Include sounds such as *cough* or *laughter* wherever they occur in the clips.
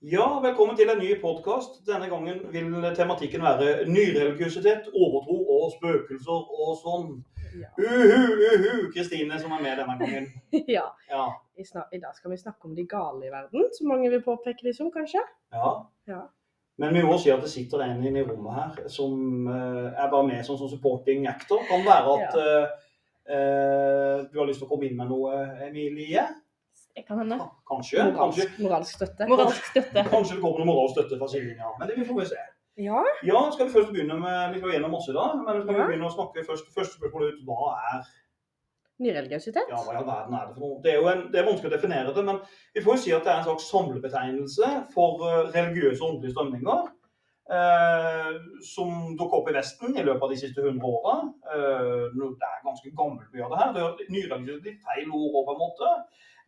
Ja, velkommen til en ny podkast. Denne gangen vil tematikken være nyreligiøsitet, overtro og spøkelser og sånn. Ja. Uhu, uhu, Kristine som er med denne gangen. *laughs* ja. Ja. I, I dag skal vi snakke om de gale i verden, som mange vil påpeke de som, kanskje. ja. Ja. Men vi må si at det sitter en inne i rommet her som uh, er bare med som, som supporting actor. Kan være at uh, uh, du har lyst til å komme inn med noe, Emilie? Kan hende. Kanskje. Kanskje, Moralsk, moralsk støtte. Moralsk støtte. kanskje det kommer noe moralsk støtte fra Silje. ja. Men det får vi se. Ja. Ja, skal vi først begynne med Vi skal gjennom masse i dag, men skal vi Ja. begynne å snakke først første spørsmål ut hva er Nyreligiøsitet. Ja, hva i all verden er det for noe? Det er jo en, det er vanskelig å definere det, men vi får jo si at det er en slags samlebetegnelse for eh, religiøse og åndelige strømninger. Eh, som dukker opp i Vesten i løpet av de siste 100 åra. Eh, det er ganske gammelt mye av det her. Det er Nyreligiøst litt feil ord på en måte.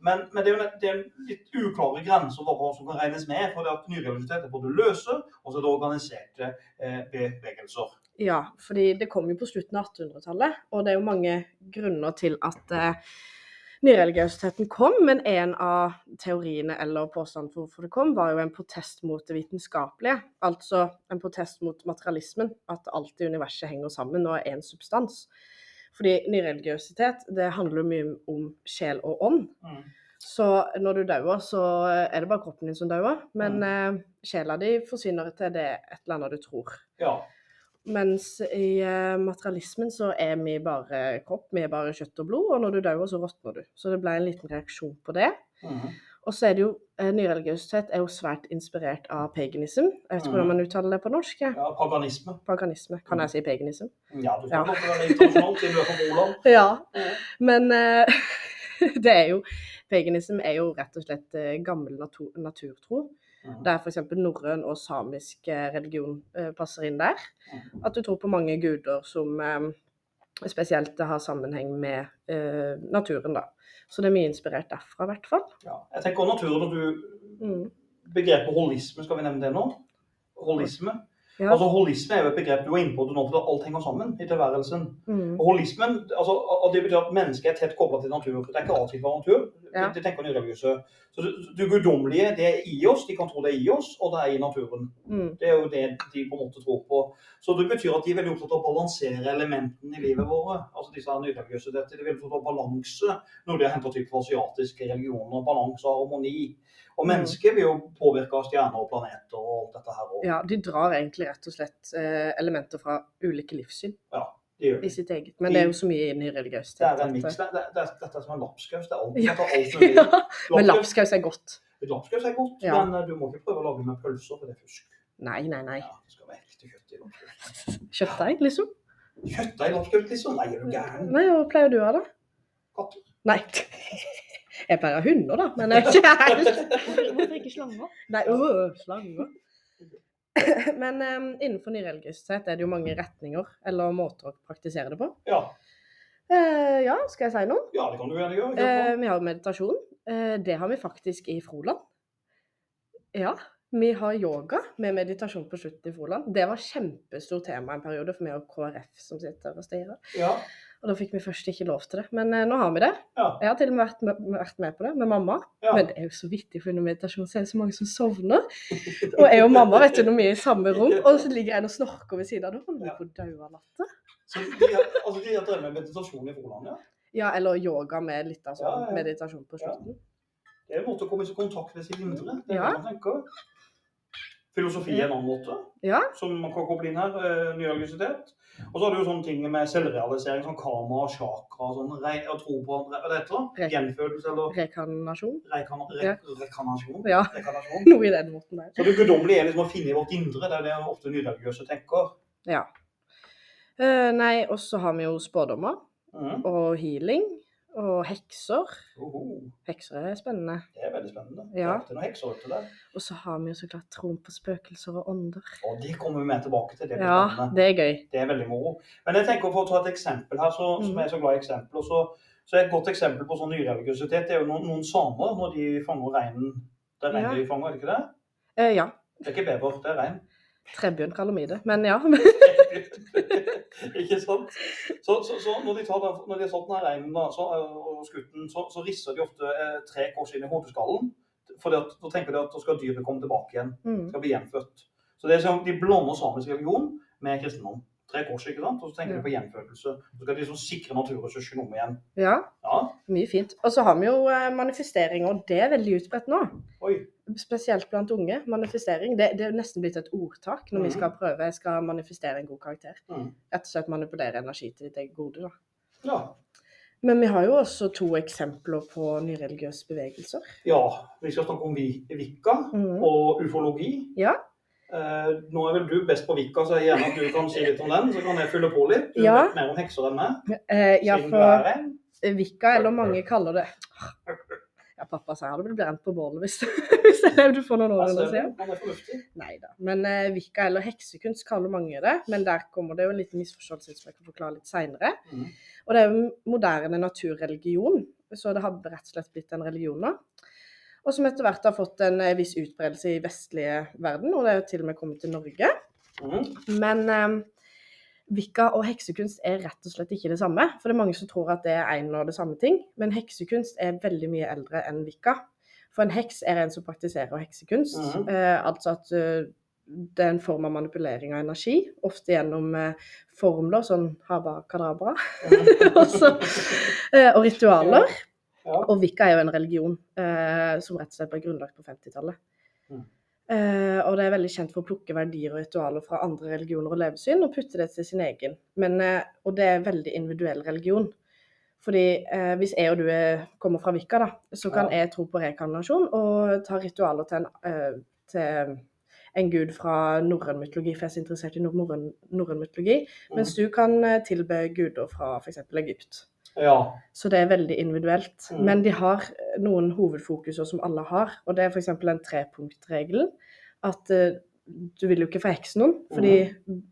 Men, men det er jo det er litt uklare grenser for hva som kan regnes med. For det at nyreligiøsitet er både løse og så er det organiserte eh, bevegelser. Ja, fordi det kom jo på slutten av 1800-tallet, og det er jo mange grunner til at eh, nyreligiøsiteten kom, men en av teoriene eller påstandene for hvorfor det kom, var jo en protest mot det vitenskapelige. Altså en protest mot materialismen, at alt i universet henger sammen og er én substans. Fordi nyreligiøsitet, det handler mye om sjel og ånd. Mm. Så når du dauer, så er det bare kroppen din som dauer. Men eh, sjela di forsvinner til det et eller annet du tror. Ja. Mens i eh, materialismen så er vi bare kropp, vi er bare kjøtt og blod, og når du dauer, så råtner du. Så det ble en liten reaksjon på det. Mhm. Og så er det jo eh, Nyreligiøsitet er jo svært inspirert av paganism. Jeg vet ikke hvordan man uttaler det på norsk. ja. Paganisme. Paganisme. Kan jeg si paganism? Ja, du godt *laughs* ja. være internasjonalt i løpet av Roland. Ja. Men uh, *laughs* det er jo Paganism er jo rett og slett eh, gammel natur, naturtro. Mhm. Der f.eks. norrøn og samisk religion passer inn der. At du tror på mange guder som spesielt har sammenheng med naturen, da. Så det er mye inspirert derfra, i hvert fall. Ja. Jeg tenker også naturen og du Mm. Begrepet holisme, skal vi nevne det nå? Holisme. Ja. Altså Holisme er jo et begrep du var inne på nå, for alt henger sammen i tilværelsen. Mm. Og holismen, altså, og det betyr at mennesket er tett koblet til natur. Det er ikke alltid fra natur. Ja. Det, det tenker de religiøse. Så det, det guddommelige, det er i oss, de kan tro det er i oss, og det er i naturen. Mm. Det er jo det de på en måte tror på. Så det betyr at de er veldig opptatt av å balansere elementene i livet våre. Altså disse er nyreligiøse, dette, De er veldig opptatt av balanse, noe de har hentet til fra asiatiske religioner. Balanse og harmoni. Og mennesker vil jo påvirke av stjerner og planeter og alt dette her. Ja, de drar egentlig rett og slett eh, elementer fra ulike livssyn det gjør i sitt eget. Men det er jo så mye inn i religiøst. Det er en miks. Det, det, det, dette er som en lapskaus. Det er alt, Ja. alt *laughs* ja, men Lapskaus- er godt. Lapskaus er godt, Ja. men eh, du må ikke prøve å lage med pølser, for det er fusk. Nei, nei, nei. Ja, det skal være ekte kjøtt i lapskaus. *laughs* Kjøttdeig, liksom? Kjøttdeig lapskaus, liksom? Nei, er du gæren? Nei, hva pleier du å ha, da? Katter. Nei. *laughs* Jeg pleier å ha hunder, da, men jeg er ikke *laughs* helt Hvorfor ikke slanger? Nei, øh, slanger. *laughs* Men um, innenfor nyreligiøsitet er det jo mange retninger eller måter å praktisere det på. Ja. Uh, ja, skal jeg si noe? ja, det kan du gjerne gjøre. Uh, vi har meditasjon. Uh, det har vi faktisk i Froland. Ja, vi har yoga med meditasjon på slutten i Froland. Det var kjempestort tema en periode for meg og KrF som sitter og styrer. Ja. Og da fikk vi først ikke lov til det. Men eh, nå har vi det. Ja. Jeg har til og med vært med, vært med på det med mamma. Ja. Men det er jo så vittig, for under meditasjon så er det så mange som sovner. Og jeg og mamma vet du, når vi er i samme rom, og så ligger en og snorker ved siden av. Da holder vi på å daue av latter. Så de, har- altså, de har drevet med meditasjon i Froland, ja? Ja, eller yoga med litt ja. meditasjon på slutten. Det er en måte å komme i kontakt med sitt indre. Det er Ja. det man tenker. Filosofi er en annen måte, Ja. som man kan koble inn her. Ny religiøsitet. Og så har du jo sånne ting med selvrealisering, sånn karma, chakra, sånn, re- og tro på hva det et da? annet. Gjenfødelse eller Rekarnasjon. rekana, re, Ja. rekarnasjon. Ja. rekarnasjon. *laughs* Noe i den måten der. Så det guddommelige er liksom å finne i vårt indre. Det er det ofte nyreligiøse tenker. Ja. Uh, nei, og så har vi jo spådommer Mm. og healing og hekser. Oho, Hekser er spennende. det er veldig spennende. Ja. Det er hekser ute der. Og så har vi jo så klart troen på spøkelser og ånder. Og de kommer vi med tilbake til. Det blir Ja, spennende. det er gøy. Det er veldig moro. Men jeg tenker for å ta et eksempel her, så, som Mhm. er så glad i eksempler, så, så et godt eksempel på sånn nyreligiøsitet det er jo noen, noen samer når de fanger reinen. Det er rein Ja. de fanger, er det ikke det? Eh, ja. Det er ikke bever, det er rein. Trebjørn kaller vi det. Men ja. *laughs* *laughs* *laughs* ikke sant? Så, så, så når, de tar, når de har satt den her reinen da, så, og skutt den, så, så risser de ofte eh, tre kors inn i hodeskallen for da tenker de at da skal dyret komme tilbake igjen. Mm. Skal bli gjenfødt. Så det er som De blander samisk religion med kristendom. Tre kors, ikke sant? Og så tenker Ja. de på gjenfødelse. Så skal de liksom sikre naturressursene om igjen. Ja, Ja, mye fint. Og så har vi jo eh, manifesteringer, det er veldig utbredt nå. oi. Spesielt blant unge. Manifestering. Det, det er nesten blitt et ordtak når vi Mhm. skal prøve. Jeg skal manifestere en god karakter. Mm. Rett og slett manipulere energi til ditt eget gode. da. Ja. Men vi har jo også to eksempler på nyreligiøse bevegelser. ja. Vi skal snakke om Vika Mhm. og ufologi. Ja. Eh, nå er vel du best på vikka, så jeg gjerne at du kan si litt om den. Så kan jeg fylle på litt. Du Ja. vet mer om hekser enn meg. Eh, ja, for. Vikka, eller mange kaller det Ja, pappa sa jeg hadde blitt brent på bålet hvis, *laughs* hvis jeg levde for noen år siden. Altså. Nei da. Men eh, Vikka eller heksekunst kaller mange det. Men der kommer det jo en liten misforståelse som jeg kan forklare litt seinere. Mm. Og det er jo moderne naturreligion, så det har rett og slett blitt en religion nå. Og som etter hvert har fått en eh, viss utbredelse i vestlige verden, og det er jo til og med kommet til Norge. Mm. Men eh, Vikka og heksekunst er rett og slett ikke det samme. For det er mange som tror at det er en og det samme ting. Men heksekunst er veldig mye eldre enn Vikka. For en heks er en som praktiserer heksekunst. Mm. eh, altså at uh, det er en form av manipulering av energi. Ofte gjennom eh, formler, sånn haba kadabra, *laughs* og, eh, og ritualer. Ja. Og Vikka er jo en religion eh, som rett og slett ble grunnlagt på 50-tallet. Mm. Eh, og det er veldig kjent for å plukke verdier og ritualer fra andre religioner og levesyn og putte det til sin egen. Men, uh, og det er veldig individuell religion. Fordi uh, hvis jeg og du er, kommer fra Vikka, da, så kan Ja. jeg tro på rekarnasjon og ta ritualer til en, til en gud fra norrøn mytologi, for jeg er så interessert i norrøn mytologi. Mens du kan tilbe guder fra f.eks. Egypt. Ja. Så det er veldig individuelt. Mm. Men de har noen hovedfokuser som alle har, og det er f.eks. den trepunktregelen. At uh, du vil jo ikke forhekse noen, fordi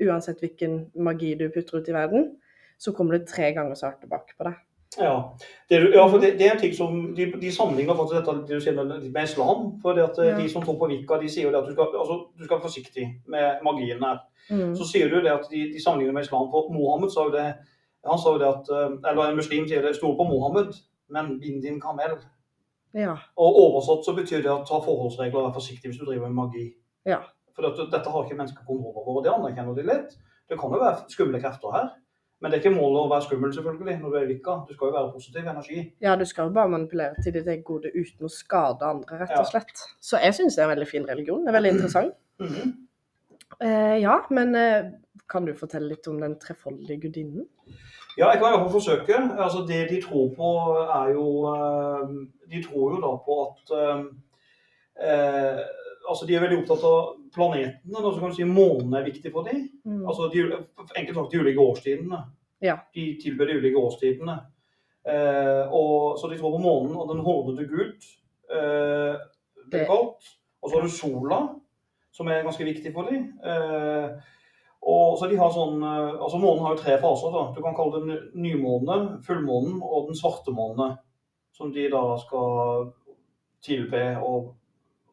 uansett hvilken magi du putter ut i verden, så kommer det tre ganger så hardt tilbake på deg. Ja, det, ja for det, det er en ting som De, de sammenligner faktisk dette det du sier med, med islam. for det at eh, Ja. De som tror på Vika, de sier jo det at du skal, altså, du skal være forsiktig med magien her. Mm. Så sier du det at de, de sammenligner med islam. For Mohammed sa jo det han sa jo det at, eh, eller En muslim sier det stol på Mohammed, men bind din kamel. Ja. Og Oversatt så betyr det at ta forholdsregler og vær forsiktig hvis du driver med magi. Ja. For dette, dette har ikke mennesker kontroll over, og det anerkjenner de litt. Det kan jo være skumle krefter her. Men det er ikke målet å være skummel selvfølgelig når du er i. Du skal jo være positiv energi. ja, du skal jo bare manipulere til ditt gode uten å skade andre, rett og slett. Så jeg syns det er en veldig fin religion. Det er veldig interessant. Mhm. Eh, ja, men eh, kan du fortelle litt om den trefoldige gudinnen? Ja, jeg kan i hvert fall forsøke. Altså, det de tror på, er jo eh, De tror jo da på at eh, eh, Altså, de er veldig opptatt av planetene. Og så kan du si Månen er viktig for dem. Mm. Altså, de, enkelt sagt de ulike årstidene. Ja. De tilbyr de ulike årstidene. Eh, og, så de tror på månen og den hordede gud. Eh, Det- er kaldt. Og så har du sola, som er ganske viktig for dem. Eh, og så de har sånn, eh, altså Månen har jo tre faser. da. Du kan kalle det ny- nymåne, fullmånen og den svarte måne. Som de da skal tilbe og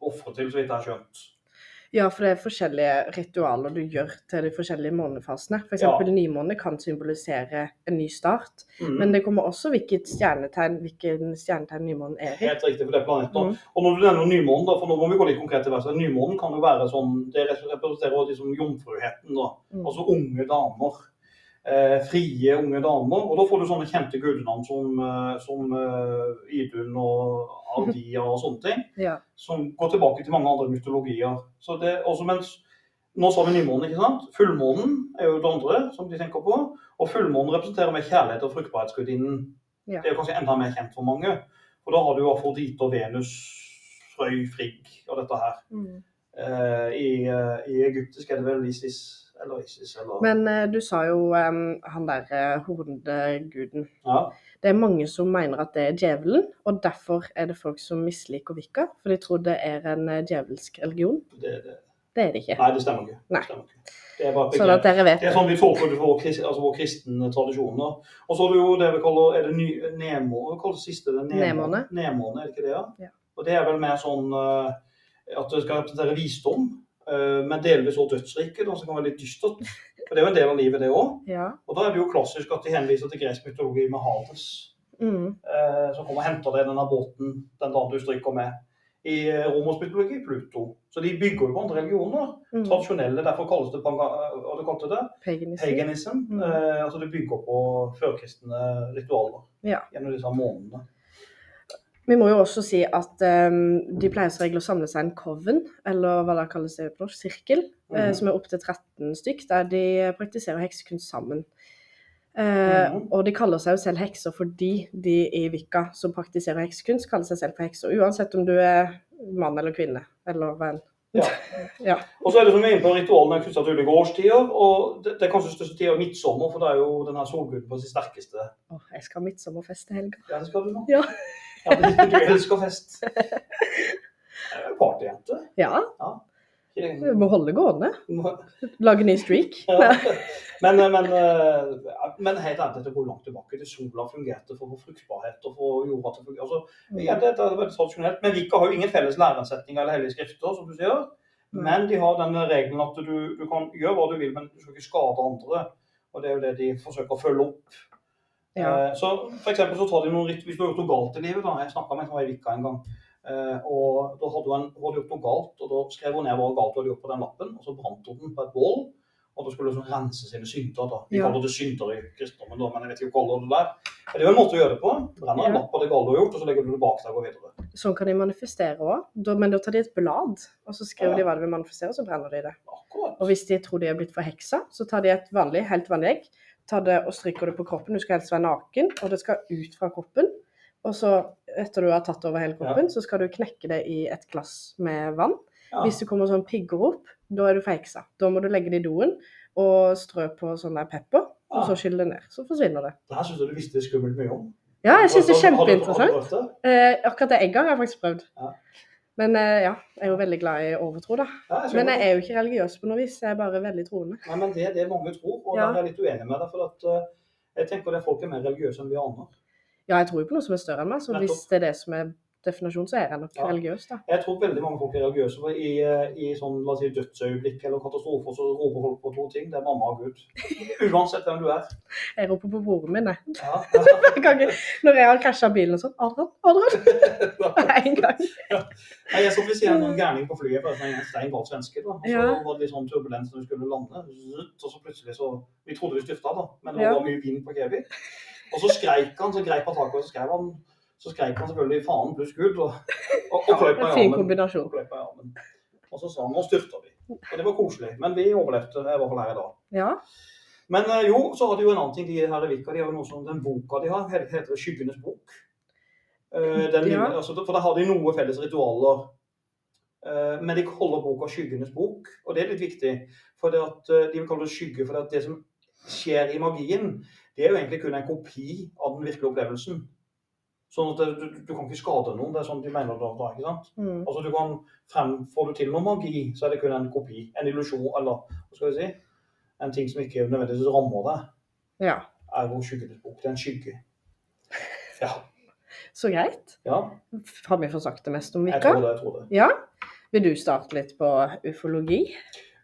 ofre til, så vidt jeg har skjønt. Ja, for det er forskjellige ritualer du gjør til de forskjellige månefasene. F.eks. Ja. eksempel nymåne kan symbolisere en ny start. mm. Men det kommer også hvilket stjernetegn hvilken stjernetegn nymånen er i. Helt riktig, for det er planeten. Mm. Og når du nevner nymånen, da, for nå må vi gå litt konkret til verset. Nymånen kan jo være sånn Det representerer liksom jomfruheten, da. Mm. Altså unge damer. Eh, frie unge damer. Og da får du sånne kjente gudenavn som, eh, som uh, Idun og Aldia og sånne ting. *laughs* Ja. Som går tilbake til mange andre mytologier. Så det, også mens, Nå sa vi nymånen, ikke sant? Fullmånen er jo det andre som de tenker på. Og fullmånen representerer mer kjærlighet og fruktbarhetsgudinnen. Ja. Det er jo kanskje enda mer kjent for mange. For da har du Afrodite og Venus, Frøy, Frigg og dette her. Mm. Eh, i, eh, I egyptisk er det vel Isis eller Isis eller Men eh, du sa jo um, han der uh, hordeguden. Ja. Det er mange som mener at det er djevelen, og derfor er det folk som misliker Vikka. For de tror det er en eh, djevelsk religion. Det, det. Det er det ikke. Nei, det stemmer ikke. Det, stemmer ikke. det er Sånn at dere vet Det er sånn vi tolker det for vår, altså vår kristne tradisjoner. Og så er det jo det vi kaller er det ny, Nemo, hva det siste? Det Nemo, Nemoene. Nemoene, er det ikke det? Ja? Ja. Og det er vel mer sånn eh, at det skal representere visdom, eh, men delvis også dødsriket, som kan være litt dystert. For det er jo en del av livet, det òg. *laughs* Ja. Og da er det jo klassisk at de henviser til gresk mytologi med Hades. Mm. eh, som kommer og henter deg i denne båten den dagen du stryker med i eh, romersk mytologi Pluto. Så de bygger jo på andre religioner. Mm. Tradisjonelle, derfor kalles det hva du kalte det? Paganism. paganism. Mm. Eh, altså de bygger på førkristne ritualer Ja. gjennom disse månedene. Vi må jo også si at um, de pleier som regel å samle seg en coven, eller hva det kalles det på norsk, sirkel, mm. uh, som er opptil 13 stykk, der de praktiserer heksekunst sammen. Uh, mm. Og de kaller seg jo selv hekser fordi de i Vika som praktiserer heksekunst, kaller seg selv for hekser. Uansett om du er mann eller kvinne, eller hva enn. Ja. *laughs* Ja. Og så er det som vi er inne på ritualene knytta til ulike årstider. og det, det er kanskje største tida midtsommer, for det er jo denne solguden på sitt sterkeste. Åh, jeg skal ha midtsommerfest i helga. Ja, det skal du nå. Ja. Ja du, du elsker fest. Partyjente. Ja, Ikke- vi må holde gående. Lage ny streak. *laughs* Ja. Men, men, eh, men helt ærlig, dette går langt tilbake til sola fungerte for vår fruktbarhet og for jorda til. Altså, ja, dette er veldig tradisjonelt. Men Vika har jo ingen felles læresetninger eller hellige skrifter, som du sier. Men de har den regelen at du, du kan gjøre hva du vil, men du skal ikke skade andre. Og det er jo det de forsøker å følge opp. Ja. Eh, Så for eksempel så tar de noen ritt, Hvis du har gjort noe galt i livet, da, jeg snakka med en som var i Vika en gang, eh, og da hadde hun, hun hadde gjort noe galt, og da skrev hun ned hva galt hun hadde gjort på den lappen, og så brant hun den på et bål. Og da skulle hun liksom rense sine synder. da. Vi Ja. kaller det synder i kristendommen, da, men jeg vet ikke hva det der. Men det er jo en måte å gjøre det på. Brenner en Ja. lapp på det gale du har gjort, og så legger du det bak deg og går videre. Sånn kan de manifestere òg, men da tar de et blad, og så skriver Ja. de hva de vil manifestere, og så brenner de det. Akkurat. Og hvis de tror de er blitt forheksa, så tar de et vanlig, helt vanlig egg, tar det og stryker det på kroppen. Du skal helst være naken, og det skal ut fra kroppen. Og så, etter du har tatt over hele kroppen, så skal du knekke det i et glass med vann. Ja. Hvis det kommer sånn pigger opp, da er du feiksa. Da må du legge det i doen og strø på sånn der pepper, og så skylle det ned. Så forsvinner det. Det her syns jeg du visste skummelt mye om. Ja, jeg syns det er du- du- kjempeinteressant. Du? Eh, akkurat det egget har jeg faktisk prøvd. Men eh, ja, jeg er jo veldig glad i overtro, da. Ja, jeg Men jeg er jo ikke religiøs på noe vis, jeg er bare veldig troende. Nei, men det er det mange tror, og Ja. jeg er litt uenig med deg. For at, eh, jeg tenker at folk er mer religiøse enn vi aner. Ja, jeg tror jo på noe som er større enn meg, så Nettopp. hvis det er det som er definasjonen, så er jeg nok Ja. religiøs, da. Jeg tror veldig mange folk er religiøse. for I, eh, i sånn, la oss si, dødsøyeblikk eller katastrofer så roper folk på to ting. Det er mamma og Gud. *laughs* Uansett hvem du er. Jeg roper på broren min, jeg. Ja. *laughs* jeg når jeg har krasja bilen og sånn Adrian, Adrian! *laughs* En gang. ja. Jeg satt ved siden av en gærning på flyet, for det var en stein bak svenske. da. Og så Ja. var det litt sånn turbulens når vi skulle lande. Og så plutselig så Vi trodde vi styrta, da, men det var mye vind på Kevi. Og så skreik han, så greip han tak i oss, så skrev han så skreik han selvfølgelig 'faen pluss Gud' og, og, og kløp meg i armen. Og så sa han 'nå styrter vi'. Og det var koselig. Men vi overlevde. i hvert fall her i dag. Ja. Men eh, jo, så har de jo en annen ting. De her i Vika, de har jo noe som den boka de har, he- heter 'Skyggenes bok'. Eh, den, Ja. altså, for da har de noe felles ritualer. Eh, men de holder boka 'Skyggenes bok', og det er litt viktig. For det at, de vil kalle det skygge, for det, at det som skjer i magien, det er jo egentlig kun en kopi av den virkelige opplevelsen. Sånn at du, du kan ikke skade noen. Det er sånn de mener da, da ikke sant? Mm. Altså du kan frem, Får du til noe magi, så er det kun en kopi. En illusjon, eller hva skal vi si? En ting som ikke nødvendigvis rammer deg. ja. Er jo skyggenes. Det er en skygge. *laughs* Ja. Så greit. ja Har vi fått sagt det mest om jeg tror det. jeg tror det. Ja. Vil du starte litt på ufologi?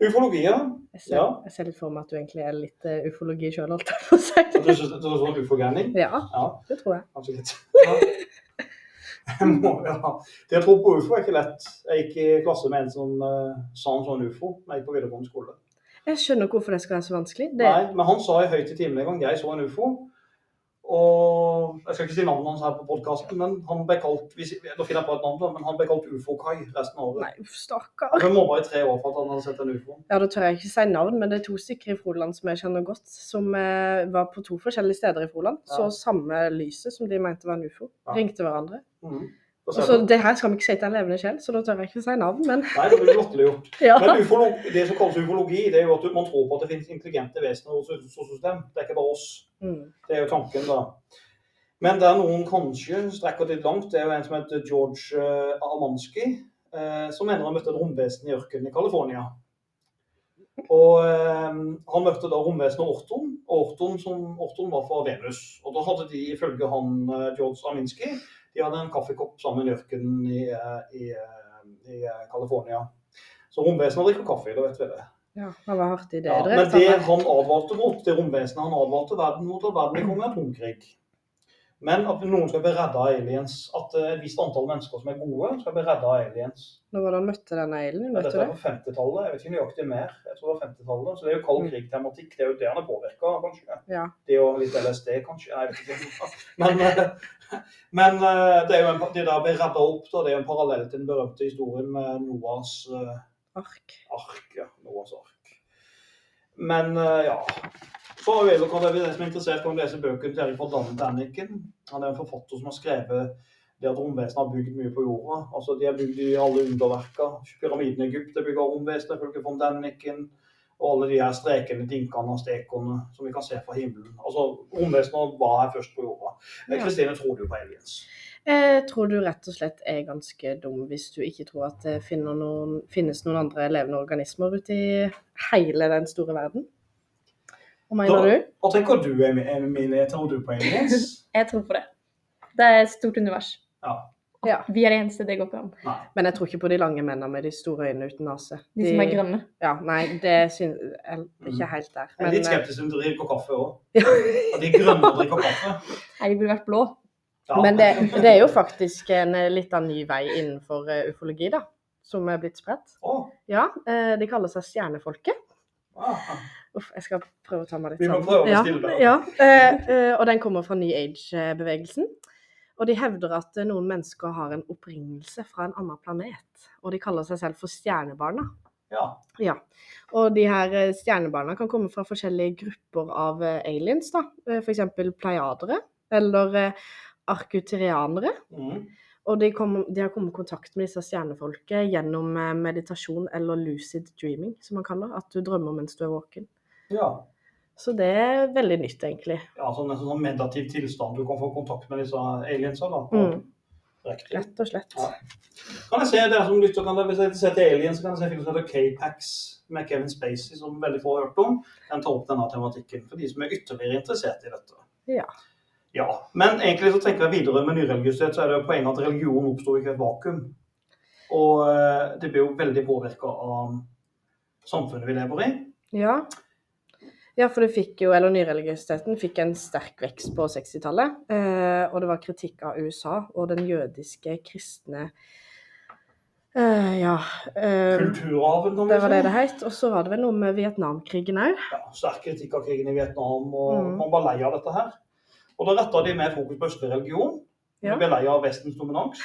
Ufologi, ja. Jeg ser, Ja. jeg ser litt for meg at du egentlig er litt uh, ufologi sjøl, holdt jeg på å si. Du er sånn ufogærning? Ja, Ja, det tror jeg. Absolutt. Ja. Jeg må, ja. Det å tro på ufo er ikke lett. Jeg gikk i klasse med en som uh, sa en sånn ufo da jeg gikk på videregående skole. Jeg skjønner ikke hvorfor det skal være så vanskelig. Det, Nei, men han sa i høyt i timen en gang jeg så en ufo. Og jeg skal ikke si navnet hans her på podkasten, men han ble kalt hvis, Nå finner jeg på et navn, da, men han ble kalt Ufo-Kai resten av året. nei, uff, stakkar. Han mobba i tre år for at han hadde sett en ufo. Ja, da tør jeg ikke si navn, men det er to stykker i Froland som jeg kjenner godt, som eh, var på to forskjellige steder i Froland. Ja. Så samme lyset som de mente var en ufo. Ja. Ringte hverandre. Mm Få Og så. Det her skal vi ikke si til en levende sjel, så da tør jeg ikke si navn, men Nei, det blir latterliggjort. *laughs* ja. Men ufologi, det som kalles ufologi, det er jo at man tror på at det finnes intelligente vesener hos solsystemet. Det er ikke bare oss. Mm. Det er jo tanken, da. Men der noen kanskje strekker litt langt, det er jo en som heter George uh, Amanski, uh, som mener han møtte et romvesen i ørkenen i California. Og uh, han møtte da romvesenet Orton, og Orton, som, Orton var fra Venus. Og da hadde de ifølge han eh, George Arminsky, de hadde en kaffekopp sammen i ørkenen i, eh, i, eh, i eh, California. Så romvesenet drikker kaffe, da vet vi det. ja. det var hardt i det. Ja, men det han. han advarte mot, det romvesenet han advarte verden mot, at verden kom med atomkrig. Men at noen skal bli redda av aliens. At eh, et visst antall mennesker som er gode, skal bli redda av aliens. Når var det han møtte denne alien? Men Vet dette er på 50-tallet. Jeg vet ikke nøyaktig mer. Jeg tror det var 50-tallet. Så det er jo kald Mm. krig-tematikk. Det er jo det han er påvirka, kanskje. Ja. Det og litt LSD, kanskje. Nei, jeg vet ikke. *laughs* Men, eh, men eh, det er jo en, det der å bli redda opp, da, det er jo en parallell til den berømte historien med Noahs eh, Ark. ark. Ja, Noahs ark. Men ja. Er det kan det som er interessert, kan lese bøkene til Erik von Daniken. Han er en forfatter som har skrevet det at romvesenet har bygd mye på jorda. Altså, De har bygd i alle underverka. Pyramiden i Egypt er bygd av romvesenet, ifølge von Daniken. Og alle de her strekene, dinkene og stekene som vi kan se fra himmelen. Altså, Romvesenet var her først på jorda. Ja. Kristine tror du på aliens. Jeg tror du rett og slett er ganske dum hvis du ikke tror at det noen, finnes noen andre levende organismer ute i hele den store verden. Hva mener Da- du? Hva tenker du, Emilie? Tror du på aliens? *laughs* Jeg tror på det. Det er et stort univers. Ja. Ja. Vi er det eneste det går ikke an. Nei. Men jeg tror ikke på de lange mennene med de store øynene uten nese. De som er grønne. Ja, nei, det syns jeg er ikke helt der. Jeg er litt skeptisk eh, skeptisk til å drikke kaffe òg. *laughs* At de grønne drikker kaffe. Nei, de burde vært blå. Ja. Men det, det er jo faktisk en eh, litt av ny vei innenfor eh, ufologi, da. Som er blitt spredt. Oh. Ja, eh, de kaller seg Stjernefolket. ah. Uff, jeg skal prøve å ta meg litt Vi må prøve å ja, bestille det. Ja, eh, eh, og den kommer fra New Age-bevegelsen. Og de hevder at noen mennesker har en opprinnelse fra en annen planet. Og de kaller seg selv for stjernebarna. Ja. Ja. Og de her eh, stjernebarna kan komme fra forskjellige grupper av aliens, da. F.eks. Pleiadere eller arkuterianere. Mm. Og de, kom, de har kommet i kontakt med disse stjernefolket gjennom meditasjon eller lucid dreaming, som man kaller. At du drømmer mens du er våken. Ja. Så det er veldig nytt, egentlig. ja sånn, en sånn meditativ tilstand. Du kan få kontakt med disse aliensa. da. Mm. Riktig. Rett og slett. Ja. Kan jeg se dere som lytter, kan dere, Hvis jeg til aliens, så kan jeg se en som heter K-Pax med Kevin Spacey, som veldig få har hørt om. Den tar opp denne tematikken for de som er ytterligere interessert i dette. Ja. Ja, Men egentlig så tenker jeg videre med nyreligiøsitet, så er det jo poenget at religion oppstår ikke i et vakuum. Og eh, det blir jo veldig påvirka av samfunnet vi lever i. Ja. Ja, for det fikk jo, eller nyreligiøsiteten fikk en sterk vekst på 60-tallet. Eh, og det var kritikk av USA og den jødiske kristne eh, Ja. Eh, Kulturarven, kan vi det var det det het. Og så var det vel noe med Vietnamkrigen òg. Ja, sterk kritikk av krigen i Vietnam, og Mm. man var lei av dette her. Og da retta de mer fokus på østlig religion. Ja. Ble lei av Vestens dominans.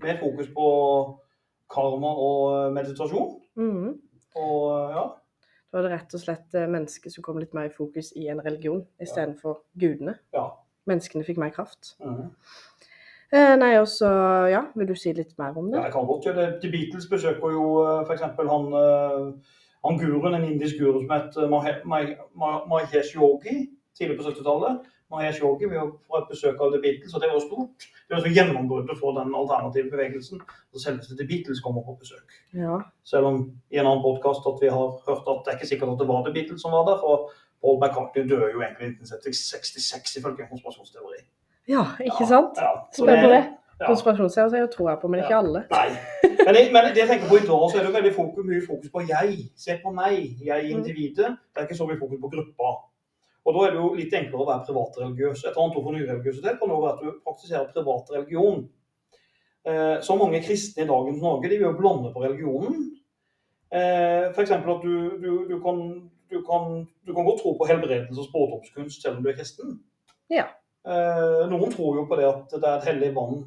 Mer fokus på karma og meditasjon. Mhm. Og ja, Da er det rett og slett eh, mennesket som kom litt mer i fokus i en religion istedenfor gudene. ja. Menneskene fikk mer kraft. Mhm. Eh, nei, og så Ja, vil du si litt mer om ja det? jeg kan godt gjøre det. The Beatles besøker jo f.eks. han eh, han guruen, en indisk guru som het eh, Mahe- Mahe- Ma- Mahesh Yogi tidlig på 70-tallet. Mahesh Yogi vi får et besøk av The Beatles, og det var stort. Det var så gjennombruddet for den alternative bevegelsen. Så selveste The Beatles kommer på besøk. Ja. Selv om i en annen podkast at vi har hørt at det er ikke sikkert at det var The Beatles som var der. For Paul McCartney døde jo egentlig i 1966 ifølge en konspirasjonsteori. ja, ikke sant? Ja, på det. Ja. Konspirasjonsteorier tror jeg på, men ikke Ja. alle. Nei. Men, det, men det jeg tenker på i dag, så er det veldig fokus, mye fokus på jeg. Se på meg, jeg Mm. individet. Det er ikke så mye fokus på gruppa. Og da er det jo litt enklere å være privatreligiøs. Et annet ord for nyreligiøsitet kan også være at du praktiserer privat religion. Eh, så mange kristne i dagens Norge de vil jo blande på religionen. Eh, F.eks. at du, du, du, kan, du, kan, du kan godt tro på helbredelse og spådomskunst selv om du er kristen. Ja. Eh, noen tror jo på det at det er et hellig vann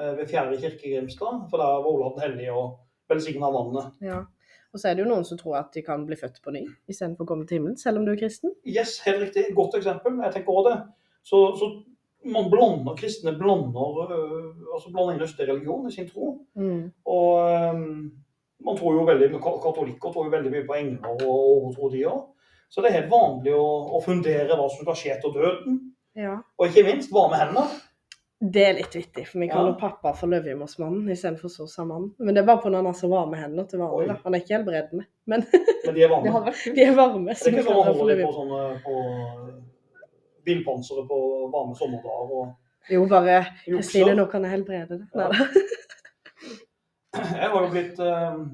ved Fjerde kirke i Grimstad, for der var Olav den hellige og velsigna vannet. Ja. Og så er det jo noen som tror at de kan bli født på ny istedenfor å komme til himmelen, selv om du er kristen. Yes, helt riktig. Godt eksempel. Jeg tenker også det. Så, så man blander, kristne blander, øh, altså blander inn østlig religion i sin tro. Og øhm, man tror jo veldig, katolikker tror jo veldig mye på engler og overtro de òg. Så det er helt vanlig å, å fundere hva som skal skje etter døden. Ja. Og ikke minst hva med hender. Det er litt vittig, for vi Ja. kaller pappa for Løvhjemmersmannen istedenfor Sossamannen. Men det er bare på han har så varme hender til vanlig. Han er ikke helbredende, men Men de er varme. *laughs* de er varme. Det er vi ikke sånn man holder de på sånne på bilpansere på varme sommerdager. og Jo, bare Kristine, nå kan jeg helbrede det. Ja. Jeg var jo blitt øh,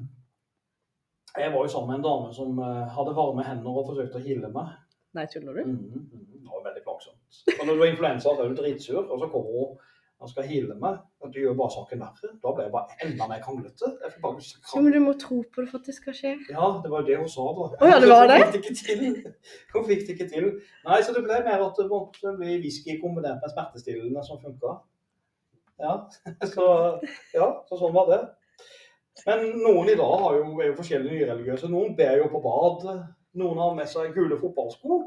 Jeg var jo sammen med en dame som øh, hadde varme hender og forsøkte å hille meg. Nei, tuller du? Mm, -hmm. Det var veldig plagsomt. Og når du har influensa, så er du dritsur, og så kommer hun og skal heale meg. Og du gjør bare saken verre. Da ble jeg bare enda mer kranglete. Jo, men du må tro på det for at det skal skje. Ja, det var jo det hun sa da. Å ja, det var det? Hun fikk det ikke til. Hun fikk det ikke til. Nei, så det ble mer at det måtte bli whisky kombinert med smertestillende som funka. Ja, *laughs* så, ja, så sånn var det. Men noen i dag har jo, er jo forskjellige nyreligiøse. Noen ber jo på bad. Noen har med seg gule fotballsko.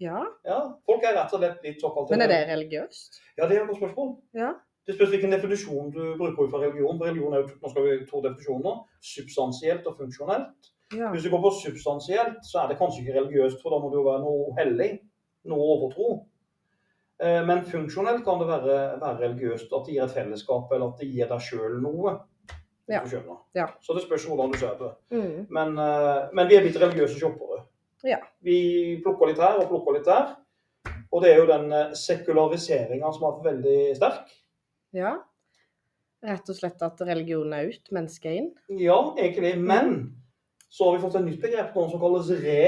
Ja, Ja, Folk er rett og slett litt såkalt men er det religiøst? Ja, det er et godt spørsmål. Ja. Det spørs hvilken definisjon du bruker ut fra religion. For religion er jo, nå skal vi to definisjoner. Substansielt og funksjonelt. Ja. Hvis du går på substansielt, så er det kanskje ikke religiøst, for da må det jo være noe hellig. Noe overtro. Eh, Men funksjonelt kan det være, være religiøst. At det gir et fellesskap, eller at det gir deg sjøl noe. Ja. Ja. Så det spørs hvordan du ser det. Mm. Men, eh, men vi er blitt religiøse shoppere. Ja. Vi plukker litt her og plukker litt der. Og det er jo den eh, sekulariseringa som har vært veldig sterk. ja. Rett og slett at religionen er ut, mennesket er inn. Ja, egentlig. Men så har vi fått et nytt begrep nå som kalles re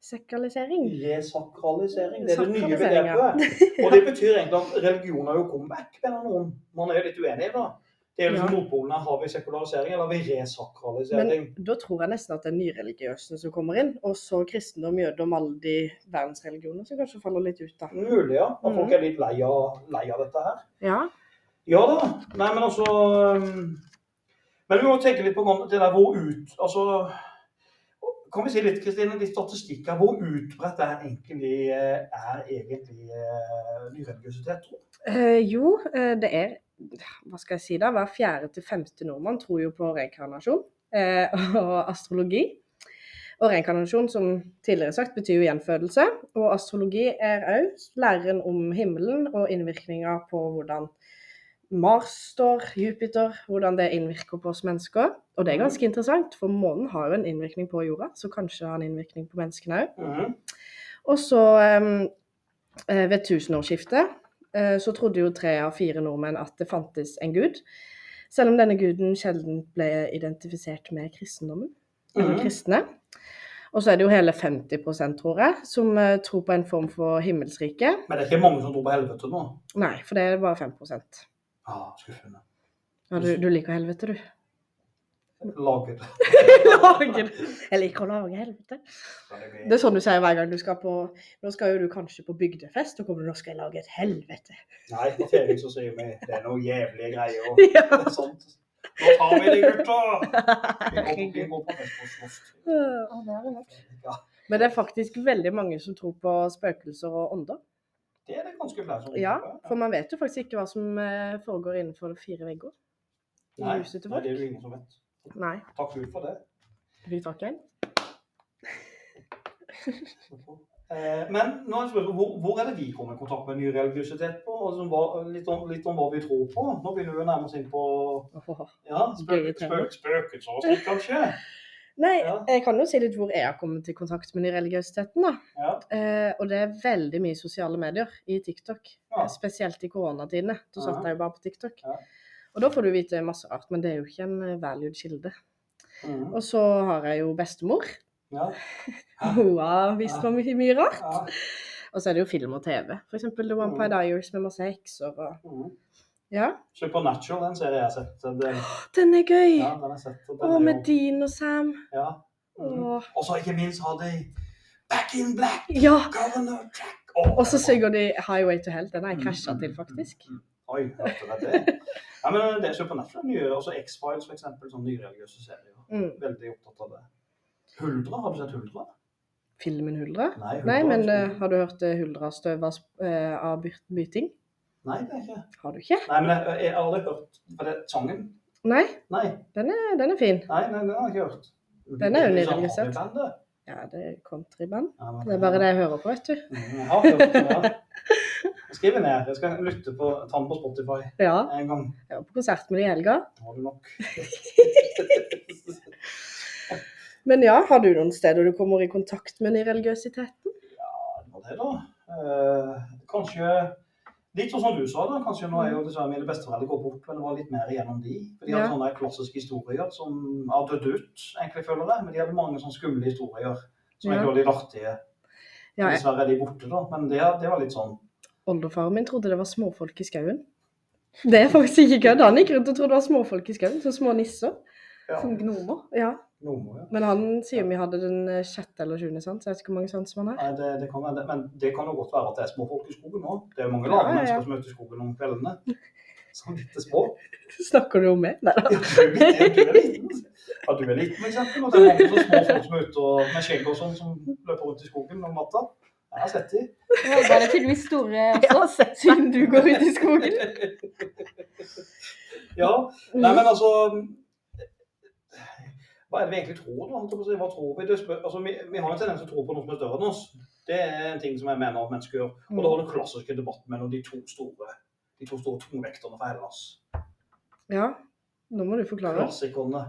Sekalisering. resakralisering. Det er det nye begrepet. Og det betyr egentlig at religion har jo comeback, mener noen. Man er jo litt uenig da. Det er jo liksom Ja. Har vi sekularisering, eller har vi resakralisering? Men da tror jeg nesten at det er nyreligiøse som kommer inn, og så kristendom, jødedom, alle de verdensreligionene som kanskje faller litt ut, da. Mulig, ja. At folk Mhm. er litt lei av, lei av dette her. Ja. Ja da. Nei, men altså Men vi må tenke litt på det der hvor ut Altså Kan vi si litt, Kristine, litt statistikk her. Hvor utbredt er egentlig, eh, er egentlig eh, nyreligiøsitet? Eh, jo, eh, det er Hva skal jeg si da? Hver fjerde til femte nordmann tror jo på reinkarnasjon eh, *laughs* og astrologi. Og reinkarnasjon, som tidligere sagt, betyr jo gjenfødelse. Og astrologi er òg læren om himmelen og innvirkninga på hvordan Mars står, Jupiter, hvordan det innvirker på oss mennesker. Og det er ganske interessant, for månen har jo en innvirkning på jorda, så kanskje har en innvirkning på menneskene òg. Mhm. Og så eh, ved tusenårsskiftet så trodde jo tre av fire nordmenn at det fantes en gud. Selv om denne guden sjelden ble identifisert med kristendommen, eller Mhm. kristne. Og så er det jo hele 50 tror jeg, som eh, tror på en form for himmelsrike. Men det er ikke mange som tror på helvete nå? Nei, for det er bare 5 Ah, skuffende. ja, du, du liker helvete, du. Laget. Lager. Jeg liker å lage helvete. Det er sånn du sier hver gang du skal på Nå skal jo du kanskje på bygdefest, og kommer du nå skal jeg lage et helvete. Nei, på TV så sier vi det er noe jævlige greier. Og Ja. *laughs* sånt. Nå tar vi det, gutta! *laughs* Vi går, på fest og slåss. Ja, Men det er faktisk veldig mange som tror på spøkelser og ånder. det er det ganske flere som Ja, tror på. for man vet jo faktisk ikke hva som eh, foregår innenfor fire vegger i Nei, huset til nei, det er det ingen som vet. Nei. Takk Gud for det. Vi takker. *laughs* Eh, Men nå spørsmålet, hvor, hvor er det vi kommer i kontakt med ny religiøsitet på? Hva, litt, om, litt om hva vi tror på. Nå begynner vi å nærme oss inn på ja, spøk, spøk, spøkelser og slikt, kanskje. Nei, Ja. jeg kan jo si litt hvor jeg har kommet i kontakt med nyreligiøsiteten, da. Ja. Eh, og det er veldig mye sosiale medier i TikTok. Spesielt i koronatidene. Da satt jeg jo bare på TikTok. Og da får du vite masse rart, men det er jo ikke en eh, valued kilde. Mm. Og så har jeg jo bestemor. ja. *laughs* Hun har visst meg mye, mye rart. ja. Og så er det jo film og TV. Eksempel The Vampire Mm. Diaries med masse hekser og mm. Ja. Supernatural, den serien jeg har sett. Den, Den er gøy! ja, den sett. og den Å, jo- med Dean og Sam. Ja. Mm. Og så ikke minst har de Back in Black, Ja! Governor Jack. Og så synger de Highway to Hell. Den har jeg krasja til, faktisk. Oi, hørte dere det? Ja, men det er Supernatural nye, også X-Files for eksempel, sånne nyreligiøse serier. Mm. Veldig opptatt av det. Huldra, har du sett Huldra? Filmen Huldra? Nei, Huldra Nei, men eh, har du hørt uh, Huldra støva uh, av byting? Nei, det er ikke. Har du ikke? Nei, men jeg, jeg har aldri hørt Var det sangen. Nei, Nei, den er, den er fin. nei, nei, den har jeg ikke hørt. Den er jo nydelig sett. Ja, det er countryband. Ja, Det er bare det jeg hører på, vet du. Mm, Jeg har hørt det, ja. *laughs* Jeg skriver ned. Jeg skal lytte på, ta den på Spotify Ja, en gang. jeg var på konsert med de i helga. Har du nok. *laughs* Men ja, har du noen steder du kommer i kontakt med nyreligiøsiteten? Det var det, da. Eh, kanskje litt sånn som du sa, da. Kanskje nå er jo dessverre mine besteforeldre gått bort, men det var litt mer igjennom de. For de hadde Ja. sånne klassiske historier som har dødd ut, egentlig, føler jeg. Men de hadde mange sånne skumle historier som Ja. egentlig var litt artige. Ja, jeg- Dessverre er de borte, da. Men det, det var litt sånn Oldefaren min trodde det var småfolk i skauen. Det er faktisk ikke kødd. Han gikk rundt og trodde det var småfolk i skauen, så små nisser. ja, Som gnomer. Ja, noe ja. Men han sier vi hadde den eh, sjette eller sjuende sans. Jeg vet ikke hvor mange sans man har. Nei, det, det kan være det. Men det kan jo godt være at det er småfolk i skogen òg. Det er jo mange lave ja, mennesker som er i skogen om kveldene. Sånn bitte små. *laughs* Snakker du om meg? Nei da. Ja, du er liten. Ja, du er liten, for eksempel. Og det er mange så små folk som er ute og, med skjegg og sånn, som løper rundt i skogen om natta. *laughs* Jeg har sett Du Vågard er tydeligvis store også, siden du går ut i skogen. *laughs* Ja. Nei, men altså Hva er det vi egentlig tror, da? Hva tror vi? Spør, altså, vi, vi har en tendens til å tro på noe som er større enn oss. Det er en ting som jeg mener at mennesker gjør. Og da var den klassiske debatten mellom de to store de to store tungvekterne fra Hellas. Ja, nå må du forklare. Klassikerne.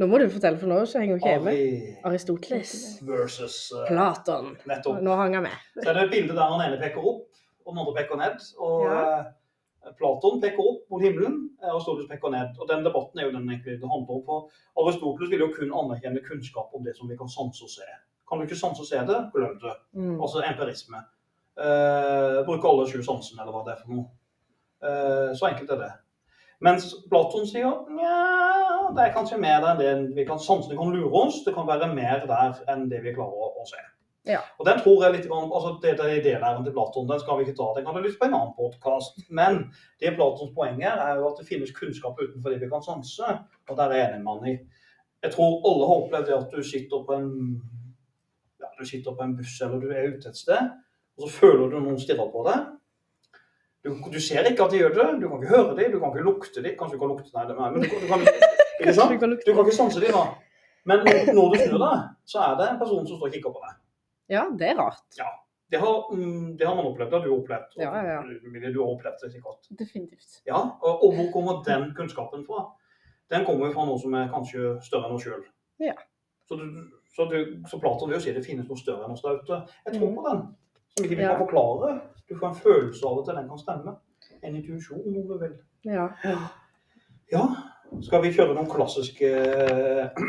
Nå må du fortelle, for nå så henger ikke jeg med. Aristoteles. versus uh, Platon. nettopp. Nå hang jeg med. Så er det et bilde der han ene peker opp, og den andre peker ned. Og Ja. eh, Platon peker opp mot himmelen, eh, og Aristoteles peker ned. Og den debatten er jo den egentlig det handler om. For Aristoteles vil jo kun anerkjenne kunnskap om det som vi kan sanse og se. Kan du ikke sanse og se det, glem det. Mm. Altså empirisme. Uh, bruke alle sju sansene, eller hva det er for noe. Eh, så enkelt er det. Mens Platon sier ja, det er kanskje mer enn det vi kan, sansene kan lure oss. Det kan være mer der enn det vi klarer å, å se. Ja. Og den tror jeg litt altså det, det idélæren til Platon, den skal vi ikke ta. Den kan du lytte på en annen podkast. Men det Platons poeng er, er jo at det finnes kunnskap utenfor det vi kan sanse. Og der er jeg enig med han i. Jeg tror alle har opplevd det at du sitter på en ja, du sitter på en buss eller du er ute et sted, og så føler du noen stirrer på deg. Du, du ser ikke at de gjør det, du kan ikke høre dem, du kan ikke lukte dem. Kanskje du kan lukte nei, men du, kan- du kan ikke *laughs* sant? Du kan ikke sanse dem da. Men når, du snur deg, så er det en person som står og kikker på deg. Ja, det er rart. Det har, mm, det har man opplevd, det har du opplevd. og Ja, ja, Du, Du har opplevd det sikkert. Definitivt. Ja, og, og hvor kommer den kunnskapen fra? Den kommer jo fra noe som er kanskje større enn oss sjøl. Ja. Så, du, så, du, så Platon vil jo si det finnes noe større enn oss der ute. Jeg tror Mhm. på den. Som ikke vi Ja. kan forklare. Du får en følelse av at den kan stemme. En intuisjon, om du vil. Ja. Ja. Skal vi kjøre noen klassiske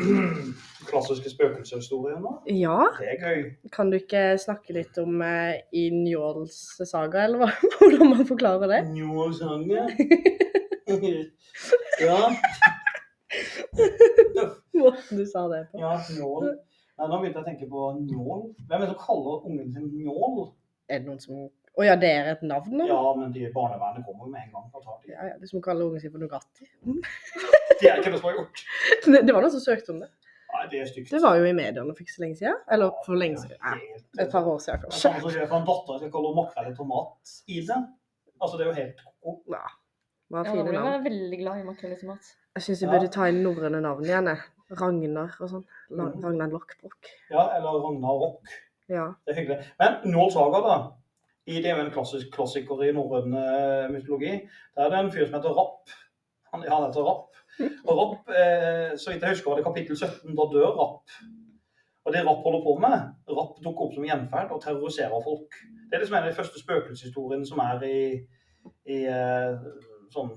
*clears throat* klassiske spøkelseshistorier nå? ja. Det er gøy. Kan du ikke snakke litt om uh, i Njåls saga, eller hva? *laughs* hvordan man forklarer det? Njålsange. *laughs* ja. Måten du sa det på. Ja, njål. Nei, nå begynte jeg å tenke på njål. Hvem er det som kaller ungen sin njål? Er det noen som Å ja, det er et navn nå? Ja, men de barnevernet kommer jo med en gang. og tar de. Ja, ja, det er som å kalle ungen sin for Nugatti. *laughs* Det er ikke noe som har gjort. Det, det var noen som søkte om det. Nei, det er stygt. Det var jo i mediene for ikke så lenge siden. Eller for lenge siden. Helt- et par år siden, Det er kanskje. samme som skjer en datter som kaller makrell i tomat i seg. Altså, det er jo helt ko-ko. Ja. var Ja, nå fine blir navn. jeg veldig glad i makrell i tomat. Jeg syns vi Ja. burde ta inn norrøne navn igjen. jeg. Ragnar og sånn. La- Mhm. Ragnar Lokkbrok. Ja, eller Ragnar Rock. Ja. Det er hyggelig. Men Nål Saga, da. I, det er en klassisk klassiker i norrøn eh, mytologi. Der er det en fyr som heter Rapp. Han, han heter Rapp. Og Rapp, eh, så vidt jeg husker, var det kapittel 17. Da dør Rapp. Og det Rapp holder på med, Rapp dukker opp som gjenferd og terroriserer folk. Det er liksom en av de første spøkelseshistoriene som er i, i eh, sånn,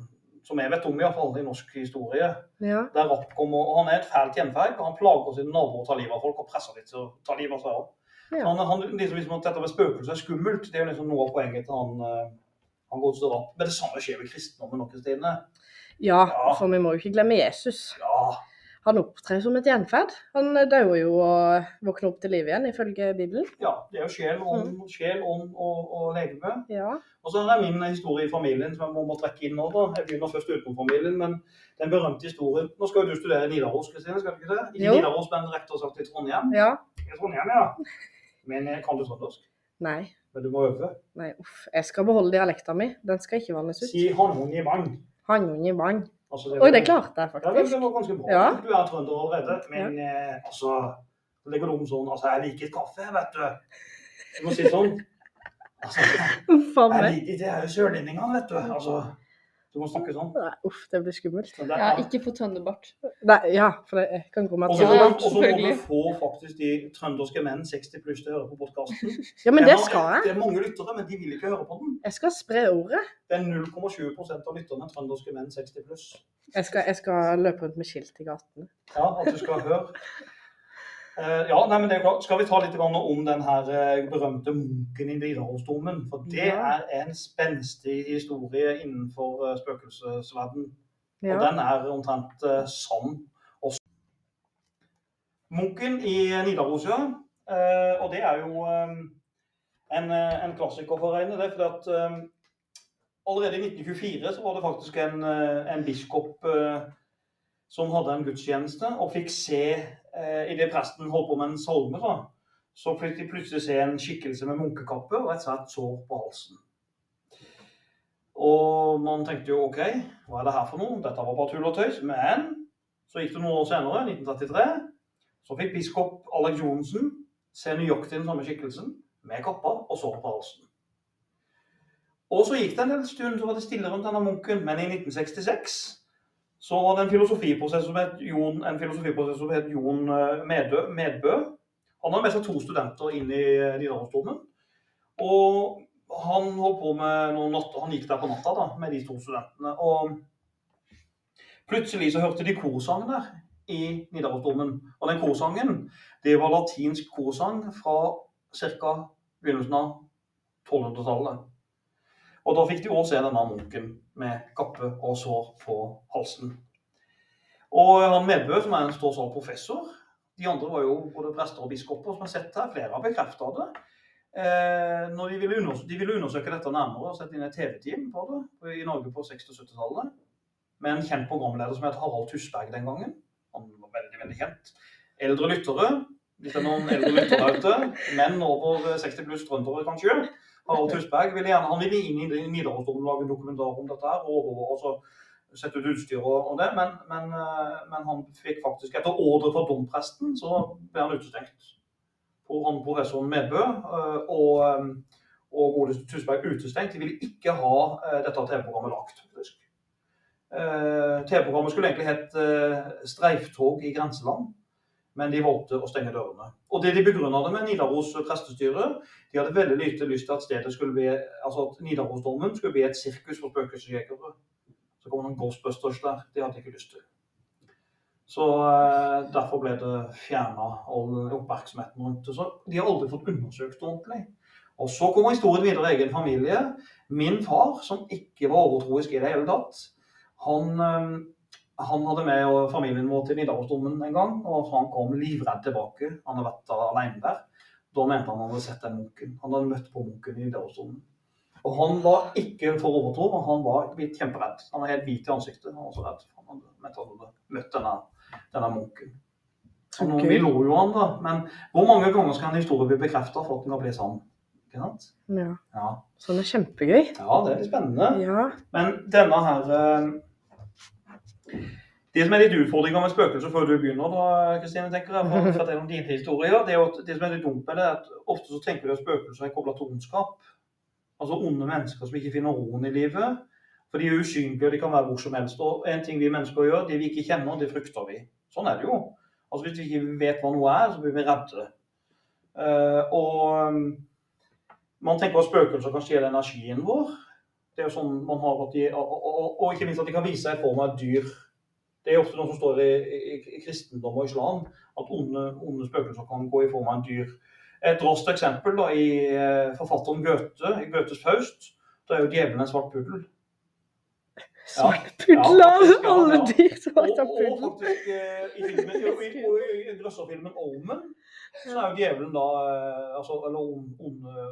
som jeg vet om i hvert fall i norsk historie. ja. Der Rapp kommer, og Han er et fælt gjenferd, og han plager sine naboer og tar livet av folk og presser dem til å ta livet av seg. Ja. Han, han, liksom, liksom at dette med spøkelser er skummelt, det er jo liksom noe av poenget til han, han han til Rapp. Men det samme skjer med kristendommen nå, Kristine. ja, Ja. for vi må jo ikke glemme Jesus. Ja, Han opptrer som et gjenferd. Han dør jo og våkner opp til liv igjen, ifølge Bibelen. ja, det er jo sjel, ånd, Mm. sjel, ånd og, og legeme. Ja. Og så er det min historie i familien som jeg må, må trekke inn nå. da. Jeg begynner først utenom familien, men den berømte historien Nå skal jo du studere i Nidaros, Kristine, skal du ikke det? Ikke Jo. Nidaros, men og i Trondheim. ja. I Trondheim, ja. Men eh, kan du trøndersk? Nei. Men du må øve. Nei, uff. Jeg skal beholde dialekta mi. Den skal ikke vannes ut. Si honung i vann. Hanung i vann. Altså, Oi, det klarte jeg Ja, det, faktisk. det var ganske bra. Ja. Du er trønder allerede. Men eh, altså Det legger du om sånn Altså, jeg liker kaffe, vet du. Du må si sånn. *laughs* Altså, jeg liker Det er jo sørlendingene, vet du. Altså, du må snakke sånn. Nei, Uff, det blir skummelt. Det er, Ja, ikke få trønderbart. Nei, ja, for det jeg kan gå med må, og så må du få faktisk de trønderske menn 60 pluss til å høre på podkasten. Ja, men det skal jeg. Det er mange lyttere, men de vil ikke høre på den. Jeg skal spre ordet. Det er 0,7 av lytterne trønderske menn 60 pluss. Jeg skal, jeg skal løpe rundt med skilt i gatene. Ja, at du skal høre. Eh, ja, nei, men det er klart. Skal vi ta litt om den her eh, berømte munken i Nidarosdomen? For det Ja. er en spenstig historie innenfor spøkelsesverden. Ja. Og den er omtrent eh, sann også. Munken i Nidaros, ja. Eh, og det er jo eh, en, eh, en klassiker for å regne det. fordi at, eh, allerede i 1924 så var det faktisk en, eh, en biskop eh, som hadde en gudstjeneste, og fikk se eh, Idet presten holdt på med en salme, da, så fikk de plutselig se en skikkelse med munkekappe og et svært sår på halsen. Og man tenkte jo OK, hva er det her for noe? Dette var bare tull og tøys. Men så gikk det noen år senere, 1933, så fikk biskop Alex Johnsen se nøyaktig den samme skikkelsen med kappa og sår på halsen. Og så gikk det en del stund, så var det stille rundt denne munken. Men i 1966 så var det en filosofiprosess som het Jon, som het Jon eh, Medø, Medbø. Han hadde med seg to studenter inn i eh, Nidarosdomen. Og han holdt på med noen natter, han gikk der på natta da, med de to studentene. Og plutselig så hørte de korsang der i Nidarosdomen. Og den korsangen, det var latinsk korsang fra ca. begynnelsen av 1200-tallet. Og da fikk de også se denne munken med kappe og sår på halsen. Og han Medbø, som er en stor professor, de andre var jo både prester og biskoper som har sett her, flere har bekrefta det. Eh, når de ville, de ville undersøke dette nærmere og sette inn et TV-team på det i Norge på 60- og 70-tallet. Med en kjent programleder som het Harald Tusberg den gangen. Han var veldig, veldig kjent. Eldre lyttere, hvis det er noen eldre lyttere ute, menn over 60 pluss trøndere kanskje. Harald Tusberg ville gjerne, han ville inn i Nidarosdomen lage en dokumentar om dette her. og, så sette ut utstyr og, og det, men, men, eh, men han fikk faktisk, etter ordre fra dompresten, så ble han utestengt. Og han professoren Medbø eh, og, eh, og godeste Tusberg utestengt. De ville ikke ha dette TV-programmet lagt. TV-programmet skulle egentlig hett 'Streiftog i grenseland', men de valgte å stenge dørene. Og det de begrunna det med, Nidaros prestestyre, de hadde veldig lite lyst til at stedet skulle bli, altså at Nidarosdomen skulle bli et sirkus for spøkelsesjegere. Så kom noen Ghostbusters der. Det hadde de ikke lyst til. Så eh, derfor ble det fjerna all oppmerksomheten rundt det. Så de har aldri fått undersøkt det ordentlig. Og så kommer historien videre i egen familie. Min far, som ikke var overtroisk i det hele tatt, han, eh, han hadde med og familien vår til Nidarosdomen en gang, og han kom livredd tilbake. Han hadde vært alene der. Da mente han han hadde sett den munken. Han hadde møtt på munken i Nidarosdomen. Og han var ikke for overtro, men han var kjemperedd. Han var helt hvit i ansiktet. Han var også redd. Han mente han hadde møtt denne, denne munken. Så okay. Vi lo jo han da, men hvor mange ganger skal en historie bli bekreftet for at den kan bli sann? Ja. Ja. den er kjempegøy. ja, det er litt spennende. Ja. Men denne her eh, Det som er litt utfordringa med spøkelser før du begynner, da, Kristine, tenker jeg, for å *laughs* er om dine historier, det er jo at det som er litt dumt med det, er at ofte så tenker du at spøkelser er kobla til ondskap. Altså onde mennesker som ikke finner roen i livet. For de er usynlige, og de kan være hvor som helst. Og en ting vi mennesker gjør, det vi ikke kjenner, det frykter vi. Sånn er det jo. Altså Hvis vi ikke vet hva noe er, så blir vi redde. Uh, og man tenker at spøkelser kan stjele energien vår. Det er jo sånn man har at de, og, og, og ikke minst at de kan vise seg i form av et dyr. Det er ofte noe som står i, i, i kristendom og islam, at onde, onde spøkelser kan gå i form av en dyr. Et raskt eksempel da, i eh, forfatteren Goethe, i Goethes Faust, da er jo djevelen en svart puddel. Svart puddel av Alle dyr Og, svarte og faktisk eh, i filmen, i, og i, i grøsserfilmen Omen, så er jo djevelen da eh, altså, Eller on- onde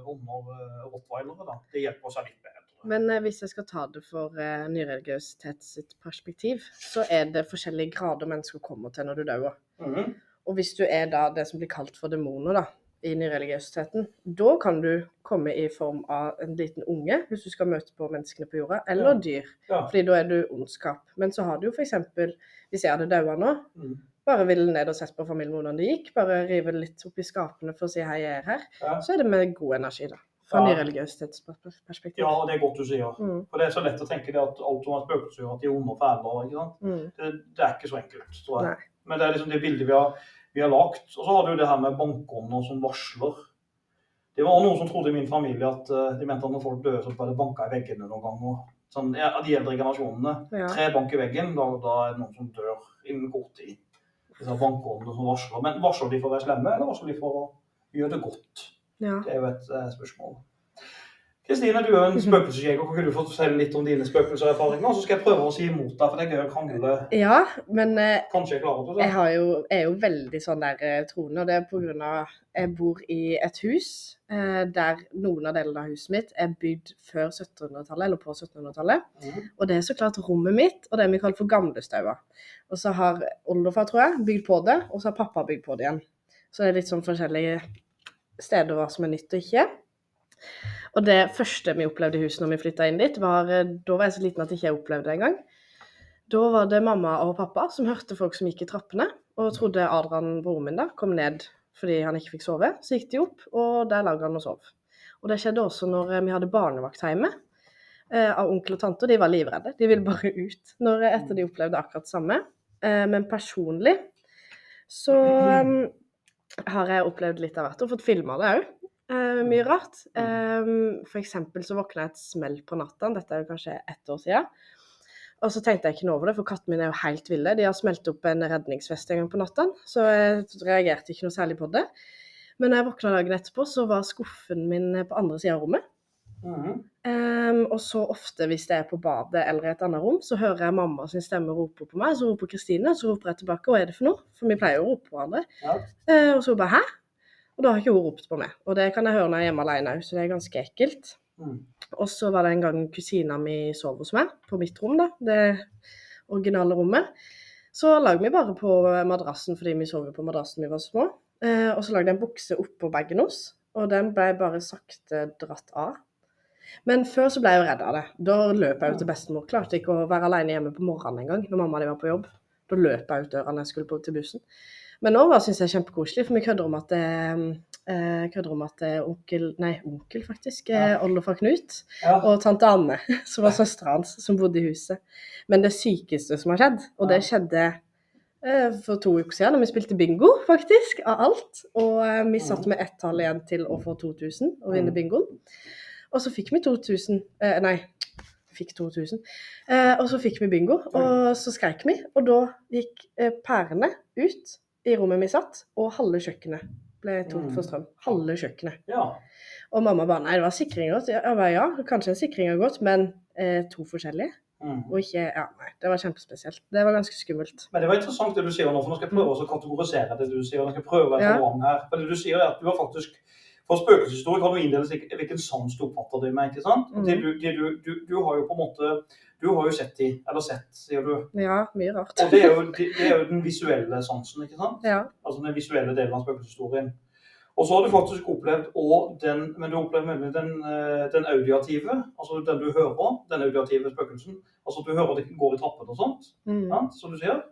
rottweilere, da. Det hjelper seg litt bedre. Men eh, hvis jeg skal ta det for eh, nyreligiøsitet sitt perspektiv, så er det forskjellige grader mennesker kommer til når du dør. Mhm. Og hvis du er da det som blir kalt for demoner da, i nyreligiøsiteten, da kan du komme i form av en liten unge, hvis du skal møte på menneskene på jorda, eller Ja. dyr. Ja. Fordi da er du ondskap. Men så har du jo f.eks. hvis jeg hadde daua nå, mm. bare ville ned og sett på familien hvordan det gikk, bare rive litt opp i skapene for å si hei, jeg er her, Ja. så er det med god energi, da. Fra Ja. nyreligiøsitetsperspektiv. ja, det er godt du sier. Mm, For det er så lett å tenke det at alt som er spøkelser at de er onde og fæle. ikke sant? mm. Det, det er ikke så enkelt, tror jeg. Nei. Men det er liksom det bildet vi har, vi har lagt. Og så har du det her med bankånder som varsler. Det var noen som trodde i min familie at eh, de mente at når folk døde, så ble det banka i veggene noen ganger. Sånn, ja, de eldre generasjonene. Ja. Tre bank i veggen, da, da er det noen som dør innen kort tid. disse bankåndene som varsler. Men varsler de for å være slemme, eller varsler de for å gjøre det godt? Ja. Det er jo et uh, spørsmål. Kristine, du er en spøkelsesjeger. Kan ikke du fortelle litt om dine spøkelseserfaringer? Så skal jeg prøve å si imot deg, for det er krangle. ja, men eh, Kanskje jeg klarer det. jeg da. har jo, er jo veldig sånn der eh, troende, og det er på grunn av jeg bor i et hus eh, der noen av delene av huset mitt er bygd før 1700-tallet, eller på 1700-tallet. Mm. Og det er så klart rommet mitt og det vi kaller for gamlestaua. Og så har oldefar, tror jeg, bygd på det, og så har pappa bygd på det igjen. Så det er litt sånn forskjellige steder hva som er nytt og ikke. Og det første vi opplevde i huset når vi flytta inn dit, var eh, Da var jeg så liten at jeg ikke opplevde det engang. Da var det mamma og pappa som hørte folk som gikk i trappene, og trodde Adrian, broren min, da, kom ned fordi han ikke fikk sove. Så gikk de opp, og der lagde han og sov. Og det skjedde også når eh, vi hadde barnevakt hjemme. Eh, av onkel og tante, og de var livredde. De ville bare ut når, etter de opplevde akkurat det samme. Eh, men personlig så um, *clears throat* har jeg opplevd litt av hvert, og fått filma det òg. Eh, mye rart. Eh, for eksempel så våkna jeg et smell på natta, dette er jo kanskje ett år siden. Og så tenkte jeg ikke noe over det, for kattene mine er jo helt ville. De har smelt opp en redningsvest en gang på natta, så jeg reagerte ikke noe særlig på det. Men når jeg våkna dagen etterpå, så var skuffen min på andre sida av rommet. Mhm. Um, og så ofte hvis jeg er på badet eller i et annet rom, så hører jeg mamma sin stemme rope på meg. Så roper Kristine, så roper jeg tilbake 'hva er det for noe?' For vi pleier jo å rope på hverandre. Ja. Uh, og så bare 'hæ?' Og da har ikke hun ropt på meg. Og det kan jeg høre når jeg er hjemme alene òg, så det er ganske ekkelt. Mm. Og så var det en gang kusina mi sov hos meg, på mitt rom, da. Det originale rommet. Så lagde vi bare på madrassen, fordi vi sov på madrassen vi var små. Eh, og så lagde jeg en bukse oppå bagen hennes, og den ble bare sakte dratt av. Men før så ble jeg jo redd av det. Da løp jeg jo til bestemor. Klarte ikke å være alene hjemme på morgenen engang når mamma og de var på jobb. Da løp jeg ut døra når jeg skulle på, til bussen. Men nå syns jeg er kjempekoselig, for vi kødder om at det, eh, kødder om at det er onkel Nei, onkel faktisk. Ja. oldefar Knut Ja. og tante Anne, *laughs* som var søstera hans, som bodde i huset. Men det sykeste som har skjedd, og det skjedde eh, for to uker siden, da vi spilte bingo, faktisk, av alt. Og eh, vi satt med ett tall igjen til å få 2000 og vinne Mm. bingoen. Og så fikk vi 2000 eh, Nei, fikk 2000. Eh, og så fikk vi bingo, og så skreik vi. Og da gikk eh, pærene ut i rommet vi satt, og halve kjøkkenet ble tomt for strøm. Halve kjøkkenet. ja. Og mamma bare nei, det var sikring godt. Jeg bare ja, kanskje en sikring har gått, men eh, to forskjellige. Mm. Og ikke Ja, nei, det var kjempespesielt. Det var ganske skummelt. Men det var interessant det du sier nå, for nå skal jeg prøve å kategorisere det du sier. Nå skal jeg prøve å være Ja. her. For det du sier er at du har faktisk For spøkelseshistorie kan du inndeles i hvilken sans du oppfatter det med. ikke sant? Mm. Du, du, du, du har jo på en måte Du har jo sett de, eller sett, sier du. Ja, mye rart. Og det er jo, det, er jo den visuelle sansen, ikke sant? Ja. Altså den visuelle delen av spøkelseshistorien. Og så har du faktisk opplevd og den, men du opplevd nemlig den, eh, den audiative, altså den du hører, den audiative spøkelsen. Altså at du hører det går i trappene og sånt. Mm. ja, som du sier.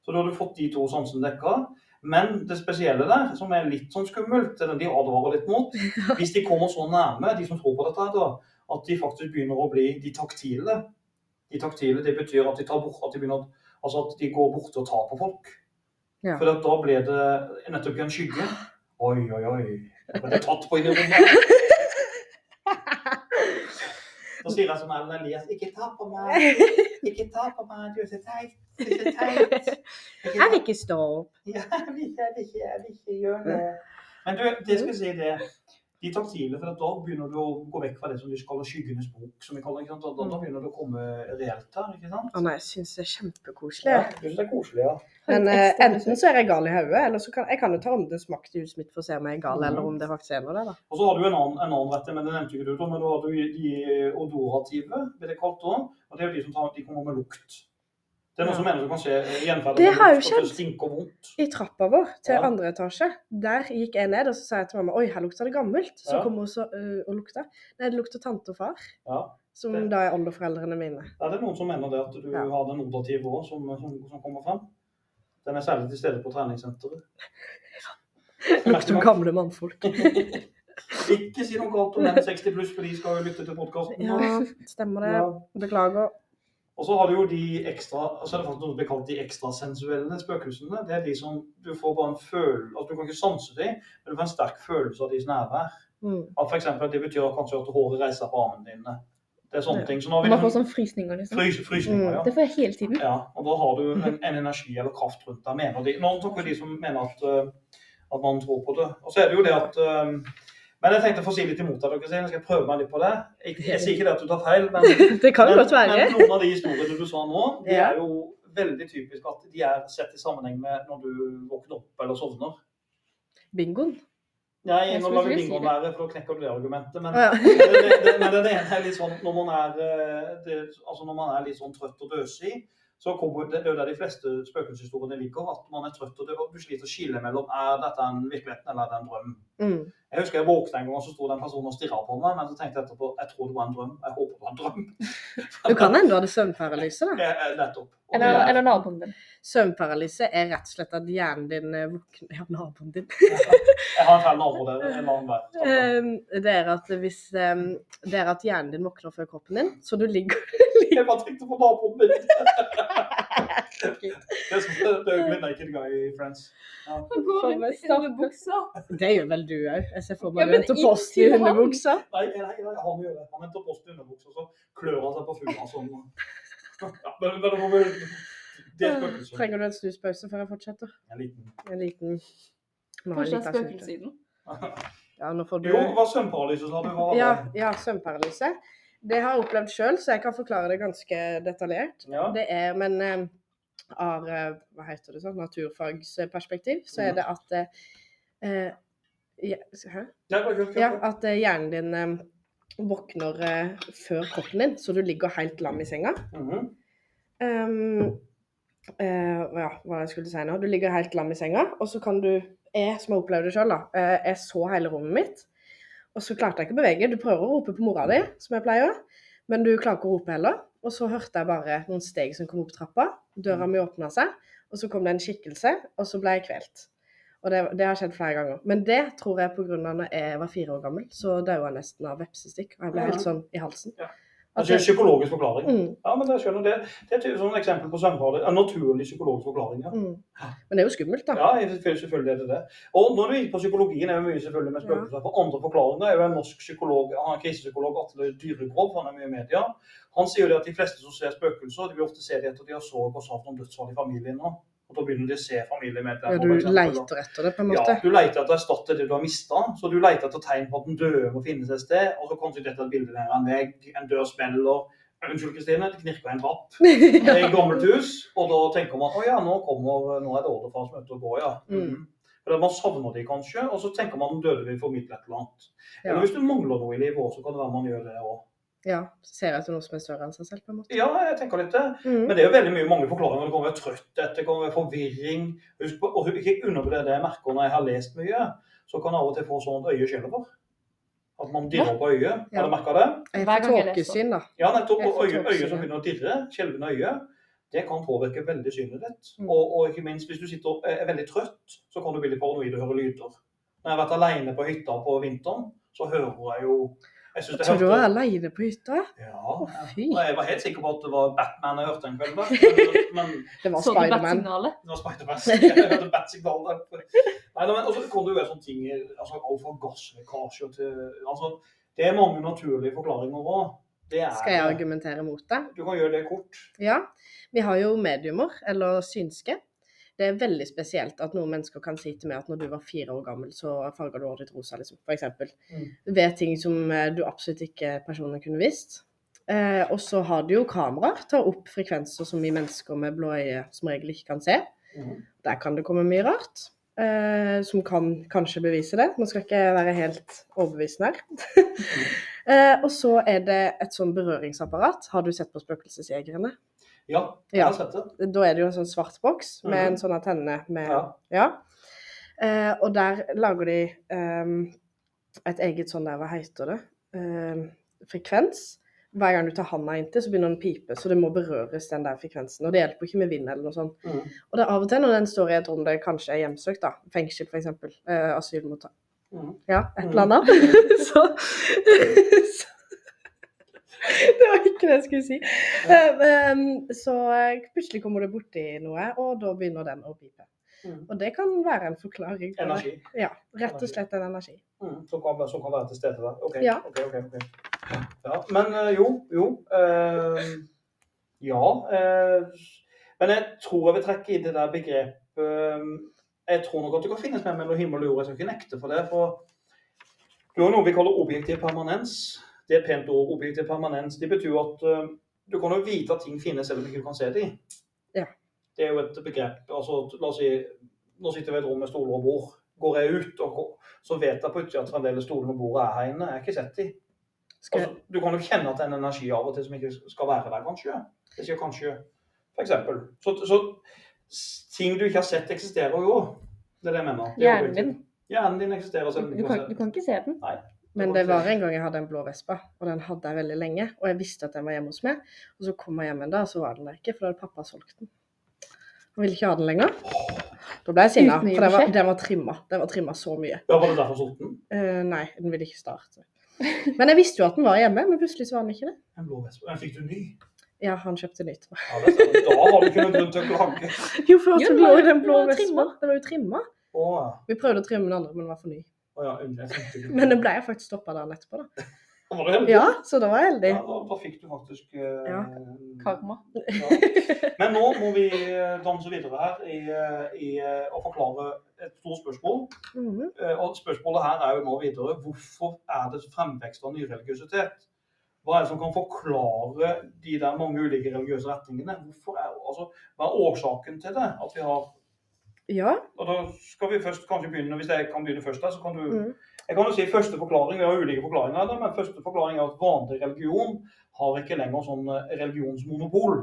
Så da har du fått de to sansene dekka. Men det spesielle der, som er litt sånn skummelt, det er de advarer litt mot, *laughs* hvis de kommer så nærme, de som tror på dette, da, at de faktisk begynner å bli de taktile. De taktile, det betyr at de, tar bort, at de, begynner, altså at de går bort og tar på folk. Ja. For at da blir det nettopp en skygge. *gasps* Oi, oi, oi. Jeg ble tatt på inn i *laughs* rommet. Da sier jeg som er Elias, ikke ta på meg, *laughs* ikke ta på meg, du er så teit, du er så teit. *laughs* Jeg vil ikke stå opp. ja, jeg vil ikke, jeg vil ikke, jeg vil ikke gjøre det. Men du, det skal si det. De taktile, for da begynner du å gå vekk fra det som vi kaller skyggenes bok. som vi kaller det, ikke sant? Da, da begynner det å komme reelt her. ikke sant? Å nei, jeg syns det er kjempekoselig. Ja, du synes det er koselig, ja. Men uh, enten så er jeg gal i hodet, eller så kan jeg kan jo ta åndens makt i huset mitt for å se om jeg er gal, mm. eller om det faktisk er noe der, da. Og så har du en annen, en annen rett, men det nevnte ikke du, da, men da har du de odorative, blir det kalt da. Og det er jo de som tar, de kommer med lukt. Det er noen som mener du kan skje gjenferd Det har jo skjedd. I trappa vår til Ja. andre etasje, der gikk jeg ned og så sa jeg til mamma oi, her lukter det gammelt. Så Ja. kom hun så, øh, og lukta. Nei, det lukter tante og far, Ja. som Det- da er oldeforeldrene mine. Ja, det er noen som mener det, at du har den odorative òg, som, som, som kommer fram. Den er særlig til stede på treningssenteret. *laughs* Lukter gamle mannfolk. *laughs* Ikke si noe galt om den *laughs* 60 pluss, for de skal jo lytte til podkasten. Ja, stemmer det. Beklager. Og så har du jo de ekstra det er faktisk noe blir kalt de ekstrasensuelle spøkelsene. Det er de som du får bare en følelse altså Du kan ikke sanse dem, men du får en sterk følelse av deres nærvær. Mm. At for eksempel, Det betyr kanskje at håret reiser på armene dine. Det er sånne ting. Så vi Man får sånn frysninger, liksom. frys, frysninger, Mm. ja. Det får jeg hele tiden. Ja, og da har du en, en energi eller kraft rundt deg, mener de. Noen tok jo de som mener at, eh, at man tror på det. Og så er det jo det at eh, Men jeg tenkte å få si litt imot deg, dere. så Jeg skal prøve meg litt på det. Jeg, jeg sier ikke det at du tar feil, men, *laughs* Det kan men, godt være. men noen av de historiene du sa nå, det er jo veldig typisk at de er sett i sammenheng med når du våkner opp eller sovner. Bingoen. Nei, Jeg nå lar vi bingoen være, for da knekker du det argumentet. Men, ja. det, det, men det ene er litt sånn når man er, eh, det, altså når man er litt sånn trøtt og døsig, så kommer det, det er jo der de fleste spøkelseshistoriene ligger. At man er trøtt og det, og du sliter å skille mellom er dette en virkeligheten eller er det en drøm. Mm. Jeg husker jeg våkna en gang, og så sto den personen og stirra på meg. Men så tenkte jeg etterpå jeg tror det var en drøm. Jeg håper det var en drøm. Du kan enda ha det søvnparalyse, da. *laughs* Jeg- Nettopp. Og Eller, er- eller naboen din. Søvnparalyse er rett og slett at hjernen din eh, våkner Ja, naboen din. *laughs* Jeg har en feil nabo der. En annen der. Eh, Det er at hvis eh, Det er at hjernen din våkner før kroppen din, så du ligger *laughs* Jeg bare tenkte på naboen min. Det er som ikke Guy i Friends. Ja. Går rundt i underbuksa. Det gjør vel du òg? Jeg ser for Ja, meg du henter post i han. underbuksa. Nei, nei, nei, han gjør det. Han henter post i underbuksa, så klør han seg på fugla sånn. Ja, men, men det Det er. Trenger du en snuspause før jeg fortsetter? En liten En liten Kanskje det er. *laughs* Ja, nå får du Jo, hva søvnparalyse sa du? Ja, det? ja, søvnparalyse. Det har jeg opplevd sjøl, så jeg kan forklare det ganske detaljert. Ja. Det er, men eh, av eh, hva heter det sånn, naturfagsperspektiv, så er det at eh, eh, ja, Hæ? Ja, at eh, hjernen din eh, våkner eh, før kroppen din, så du ligger helt lam i senga. Mhm. Um, eh, ja, hva jeg skulle si nå. Du ligger helt lam i senga, og så kan du Jeg som har opplevd det sjøl, da. eh, Jeg så hele rommet mitt, og så klarte jeg ikke å bevege. Du prøver å rope på mora di, som jeg pleier, men du klarer ikke å rope heller. Og så hørte jeg bare noen steg som kom opp trappa. Døra mi åpna seg, og så kom det en skikkelse, og så ble jeg kvelt. Og det, det har skjedd flere ganger. Men det tror jeg pga. når jeg var fire år gammel, så daua jeg nesten av vepsestikk. Og jeg ble helt sånn i halsen. Ja. Altså, det- psykologisk forklaring. mm, Ja, men det skjønner. Det, det er et sånn eksempel på søvnparalyse. En naturlig psykologisk forklaring. Ja. mm. Men det er jo skummelt, da. Ja, selvfølgelig er det det. Og når du gikk på psykologien, er jo mye selvfølgelig med spøkelser. For andre forklaringer er jo en norsk psykolog, han er krisepsykolog Atle Dyregrov, han er mye i media. Han sier jo det at de fleste som ser spøkelser, de vil ofte se det etter de har så og savn om dødsfall i familien nå. Og da begynner de å se Ja, familiemedlemmer. du leiter etter det, på en måte? Ja, du leter etter å erstatte det du har mista. Så du leter etter tegn på at den døde må finnes et sted. Og så kommer dette bildet et bilde der en vegg, en dør smeller. Unnskyld, Kristine, det knirker en trapp. *laughs* Det er i gammelt hus, og da tenker man å ja, nå, kommer, nå er det er ute og går, ja. Mm. Mhm. For Man savner de kanskje, og så tenker man at den døde vil formidle et eller annet. Ja. Eller hvis du mangler noe i livet òg, så kan det være man gjør det òg. Ja. Ser etter noe som er større enn seg selv, på en måte. Ja, jeg tenker litt det. Mm. Men det er jo veldig mye mange forklaringer. Det kommer trøtthet, det kommer forvirring. Husk på, og ikke undervurder det jeg merker når jeg har lest mye, så kan jeg av og til få sånn at øyet skjelver. At man dirrer på øyet. Ja. Har du merka det? Jeg får tåkesyn, da. Ja, nettopp. Og øyet, øyet som begynner å dirre, skjelvende øye, det kan påvirke veldig synet ditt. Mm. Og, og ikke minst hvis du sitter og er veldig trøtt, så kan du bli litt paranoid og høre lyder. Når jeg har vært alene på hytta på vinteren, så hører jeg jo jeg Tror du var aleine på hytta? Ja. Å, fy. Og jeg var helt sikker på at det var Batman jeg hørte en kveld. Men, *laughs* men Det var Spiderman. det var Spider-Man. *laughs* Jeg hørte Bat-signalet. Nei, men også kan det jo være sånne ting altså Alt fra gasslekkasjer til altså, Det er mange naturlige forklaringer òg. Skal jeg argumentere mot det? Du kan gjøre det kort. Ja. Vi har jo mediumer, eller synske. Det er veldig spesielt at noen mennesker kan si til meg at når du var fire år gammel, så farga du håret ditt rosa, liksom, eksempel. Mm. Ved ting som eh, du absolutt ikke personen kunne visst. Eh, og så har du jo kameraer, tar opp frekvenser som vi mennesker med blå øye som regel ikke kan se. Mm. Der kan det komme mye rart. Eh, som kan kanskje bevise det. Nå skal ikke jeg være helt overbevisende her. *laughs* eh, og så er det et sånn berøringsapparat. Har du sett på Spøkelsesjegerne? Ja, jeg Ja. har sett det. Da er det jo en sånn svart boks med Mhm. en sånn antenne med Ja. Ja. Eh, og der lager de eh, et eget sånn der, hva heter det, eh, frekvens. Hver gang du tar handa inntil, så begynner den å pipe, så det må berøres den der frekvensen. Og det hjelper ikke med vind eller noe sånt. Mm. Og det er av og til når den står i et rom det kanskje er hjemsøkt, da, fengsel f.eks., eh, asylmottak, mm. ja, et Mhm. eller annet, *laughs* så, *laughs* så *laughs* Det var ikke det jeg skulle si. Um, så eh, plutselig kommer du borti noe, og da begynner den å pipe. Mm. Og det kan være en forklaring. det. Energi. Ja, rett og slett en energi. Mm. Som kan, som kan være til stede der. Ok, Ja. okay, okay, okay. Ja, men eh, jo, jo. eh, ja. eh, men jeg tror jeg vil trekke inn det der begrepet eh, Jeg tror nok at det kan finnes mer mellom himmel og jord. Jeg skal ikke nekte for det. For er har noe vi kaller objektiv permanens. Det er et pent ord. Objektiv permanens. Det betyr at uh, du kan jo vite at ting finnes selv om ikke du kan se dem. Ja. Det er jo et begrep. altså La oss si nå sitter vi i et rom med stoler og bord. Går jeg ut, og så vet jeg på utsida at fremdeles stolene og bordet er her inne. Jeg har ikke sett. Skal, Altså, du kan jo kjenne at det er en energi av og til som ikke skal være der, kanskje. Jeg sier kanskje, for eksempel. Så, så ting du ikke har sett, eksisterer jo. Det er det jeg mener. Er Hjernen din. Hjernen din eksisterer selv om Du ikke kan, den. du kan ikke se den. Men det var en gang jeg hadde en blå Vespa, og den hadde jeg veldig lenge. Og jeg visste at den var hjemme hos meg. Og så kom jeg hjem en dag, og så var den der ikke, for da hadde pappa solgt den. Han ville ikke ha den lenger. Da ble jeg sinna, for den var, den var trimma. Den var trimma så mye. Ja, Var det derfor solgte den? Uh, nei, den ville ikke starte. Men jeg visste jo at den var hjemme, men plutselig så var den ikke det. En blå vespa. Fikk du ny? Ja, han kjøpte nytt. Ja, det stemmer. Da var det ikke noen grunn til å klage. Jo, for Jo, den lå var- jo den blå Vespa. Den var jo trimma. Vi prøvde å trimme den andre, men den var for ny. Å ja. Men det ble jeg faktisk stoppa der etterpå, da. *laughs* Var du heldig? Ja, så da var jeg heldig. Ja, da, da fikk du faktisk uh, Ja. Karma. Ja. Men nå må vi eh, danse videre her i, eh, i å forklare et stort spørsmål. Mhm. Eh, Og spørsmålet her er jo nå videre hvorfor er det fremvekst av nyreligiøsitet? Hva er det som kan forklare de der mange ulike religiøse retningene? Hvorfor er, altså, hva er årsaken til det? At vi har, Ja. og da skal vi først kanskje begynne, Hvis jeg kan begynne først, da, så kan du mm. Jeg kan jo si første forklaring, Vi har ulike forklaringer, da, men første forklaring er at vanlig religion har ikke lenger sånn eh, religionsmonopol.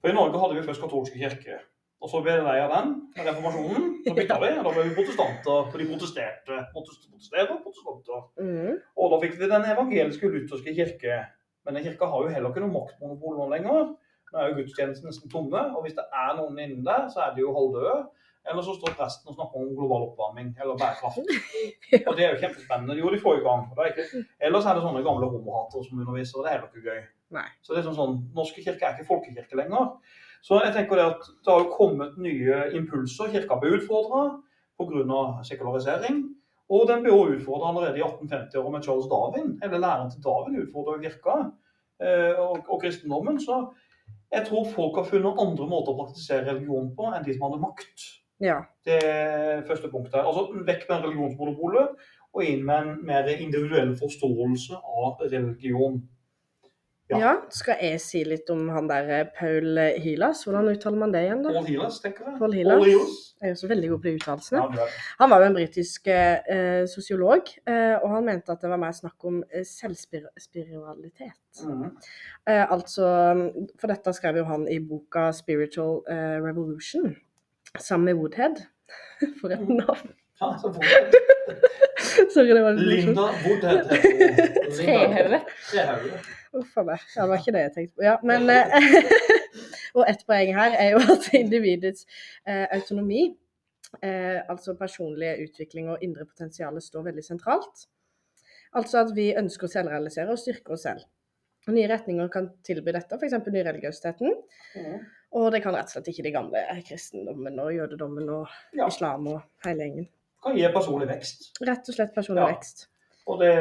For I Norge hadde vi først katolske kirke. Og så ble det lei av den med reformasjonen. Så bytta vi, og da ble vi protestanter. For de protesterte. Protest- Protesterer, protestanter. Mm. Og da fikk vi den evangeliske lutherske kirke. Men den kirka har jo heller ikke noe maktmonopol nå lenger. Nå er jo gudstjenesten nesten tomme, og hvis det er noen inne der, så er de jo halvdøde. Eller så står presten og snakker om global oppvarming eller bærekraft. *laughs* Og det er jo kjempespennende. Jo, de får jo gang. det er ikke... Ellers er det sånne gamle homohatere som underviser, og det er heller ikke gøy. Nei. Så det er sånn, sånn, Norske kirke er ikke folkekirke lenger. Så jeg tenker det at det har jo kommet nye impulser. Kirka ble utfordra pga. sekularisering. Og den ble også utfordra allerede i 1850-åra med Charles Darwin. Eller læreren til Darwin utfordra kirka eh, og, og kristendommen. Så jeg tror folk har funnet andre måter å praktisere religion på enn de som hadde makt. Ja. Det første punktet. Altså Vekk med religionsmonopolet og inn med en mer individuell forståelse av religion. Ja. ja. Skal jeg si litt om han der eh, Paul Hilas? Hvordan uttaler man det igjen, da? Paul Hilas, tenker jeg. Paul Hilas. Jeg er jo så veldig god på de uttalelsene. Han var jo en britisk eh, sosiolog, eh, og han mente at det var mer snakk om eh, selvspiritualitet. Mhm. Eh, altså, for dette skrev jo han i boka 'Spiritual eh, Revolution', sammen med Woodhead. *laughs* For et navn! Ja, så *laughs* Sorry, det var litt morsomt. *laughs* Linda Woodhead. Trehauge. Uff a meg. Ja, det var ikke det jeg tenkte på. Ja, men eh, *laughs* Og ett poeng her er jo at individets eh, autonomi, eh, altså personlig utvikling og indre potensial, står veldig sentralt. Altså at vi ønsker å selvrealisere og styrke oss selv. Nye retninger kan tilby dette, f.eks. nyreligiøsiteten. Mm. Og det kan rett og slett ikke de gamle kristendommen og jødedommen og Ja. islam og hele gjengen. Kan gi personlig vekst. Rett og slett personlig Ja. vekst. Og, det,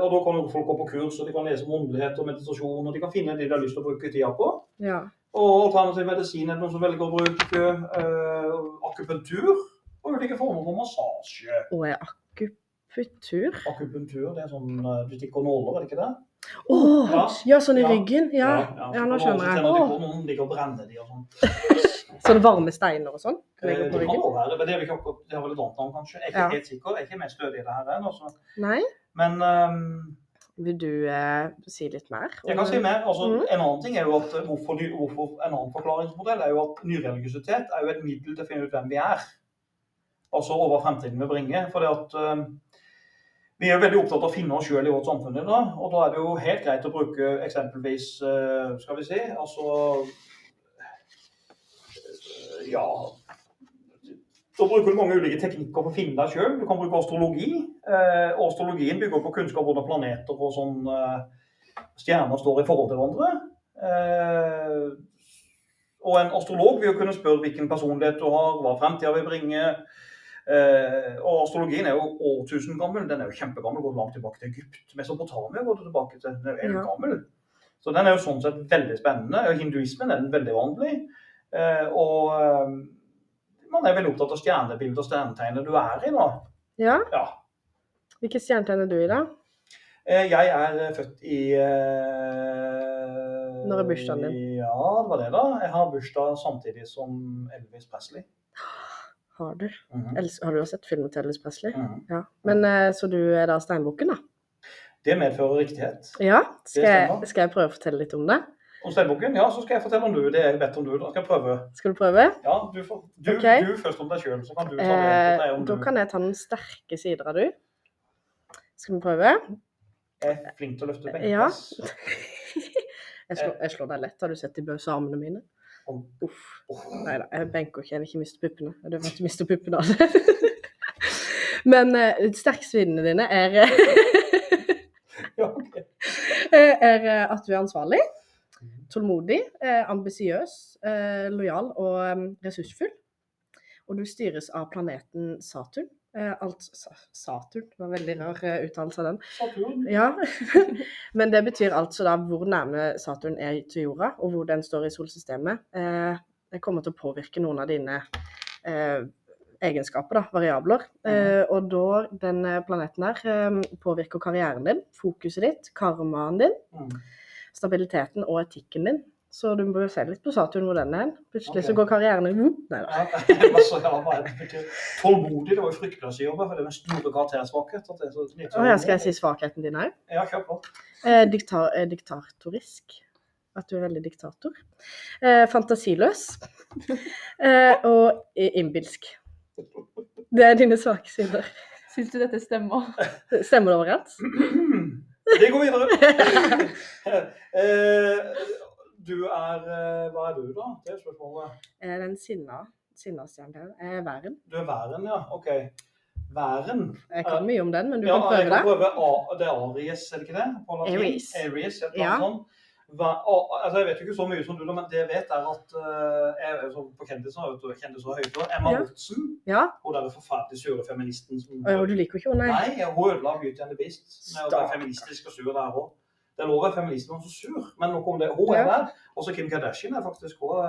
og da kan jo folk gå på kurs, og de kan lese om åndelighet og meditasjon, og de kan finne det de har lyst til å bruke tida på. Ja. Og alternativ medisin er det noen som velger å bruke eh, akupunktur og ulike former for massasje. Og er akupunktur Akupunktur, det er sånn eh, du stikker nåler, er det ikke det? Å! Ja. ja, sånn i Ja. ryggen? Ja, ja, nå skjønner jeg. Å. Åh. Noen liker å brenne de og sånn. *laughs* Sånne varme steiner og sånn? Eh, Det kan også være, men det, er vel ikke akkurat, det har vel et annet navn, kanskje. Jeg er ikke Ja. helt sikker. Jeg er ikke mer stødig i det her. Altså. Nei? Men um, Vil du eh, si litt mer? Jeg kan si mer. Altså, mm. En annen ting er jo at eh, hvorfor, hvorfor En annen forklaringsmodell er jo at nyreligiøsitet er jo et middel til å finne ut hvem vi er. Altså over fremtiden vil bringe. For det at eh, vi er veldig opptatt av å finne oss sjøl i vårt samfunn i dag. Og da er det jo helt greit å bruke eksempelvis eh, Skal vi si Altså Ja Da bruker du mange ulike teknikker for å finne deg sjøl. Du kan bruke astrologi. Eh, og astrologien bygger på kunnskap om hvordan planeter og sånn eh, stjerner står i forhold til hverandre. Eh, og en astrolog vil jo kunne spørre hvilken personlighet du har, hva fremtida vil bringe. Eh, og astrologien er jo årtusen gammel. Den er jo kjempegammel. Går langt tilbake til Egypt. Mesopotamia går tilbake til. Den er jo gammel. Så den er jo sånn sett veldig spennende. Og Hinduismen er den veldig vanlig. Og man er veldig opptatt av stjernebildet og stjernetegnet du er i, da. Ja. Ja. Hvilket stjernetegn er du i, da? Eh, Jeg er eh, født i eh, Når er bursdagen din? Ja, det var det, da. Jeg har bursdag samtidig som Elvis Presley. Har du? Mhm. Ellers, har du også sett filmen til Elvis Presley? Mhm. Ja. Men eh, Så du er da steinbukken, da? Det medfører riktighet. Ja. Skal jeg, skal jeg prøve å fortelle litt om det? Om steinbukken, ja, så skal jeg fortelle om du. Det jeg vet om du. Da skal jeg prøve. Skal du prøve? Ja, du, får, du, okay. du først om deg sjøl, så kan du ta det Eh, du. da kan jeg ta den sterke sider av du. Skal vi prøve? Jeg er flink til å løfte Ja. *laughs* Jeg slår, jeg slår deg lett. Har du sett de bøse armene mine? Uff. Åh. Nei da, jeg benker ikke. Jeg vil ikke miste puppene. Jeg vil ikke miste puppene av det. *laughs* Men uh, sterke sidene dine er, *laughs* er eh, at du er ansvarlig, tålmodig, eh, ambisiøs, eh, lojal og eh, ressursfull. Og du styres av planeten Saturn. Eh, alt, Saturn, det var veldig rar eh, uttalelse av den. Saturn. Ja, *laughs* men det betyr altså da hvor nærme Saturn er til jorda, og hvor den står i solsystemet. Eh, det kommer til å påvirke noen av dine eh, egenskaper, da, variabler. Eh, og da den planeten her eh, påvirker karrieren din, fokuset ditt, karmaen din, Mm. Stabiliteten og etikken din. Så du må jo se litt på Saturn hvor den er. Plutselig så går karrieren din Nei da. Tålmodig, det var jo fryktelig å si jobbe, for det er en stor karaktersvakhet. er Å ja, skal jeg si svakheten din òg? Ja, kjør på. Eh, eh, diktatorisk. At du er veldig diktator. Eh, fantasiløs. *laughs* Eh, og innbilsk. Det er dine svake sider. Syns du dette stemmer? Stemmer det overens? *clears throat* Vi går videre. *laughs* Eh, du er eh, Hva er du, da? Det er spørsmålet. Eh, den sinna sinnastjernen er væren. Du er væren, ja. OK. Væren. Jeg kan mye om den, men du ja, kan prøve det. prøve A, det er Aries, er det ikke det? Aries. Aries, et eller Ja. sånt. Altså jeg vet jo ikke så mye som du, men det jeg vet, er at uh, jeg er jo på kjendiser, vet du, kjendiser høyt. Emma Ja. Olsen. Ja, hun der forferdelig sure feministen som ja, du liker ikke henne, nei. Nei, hun ødela Beauty and the Beast. Med å være feministisk og sur der òg. Det er lov å være feminist når hun er så sur, men noe om det, hun er Ja. der. Også Kim Kardashian er faktisk òg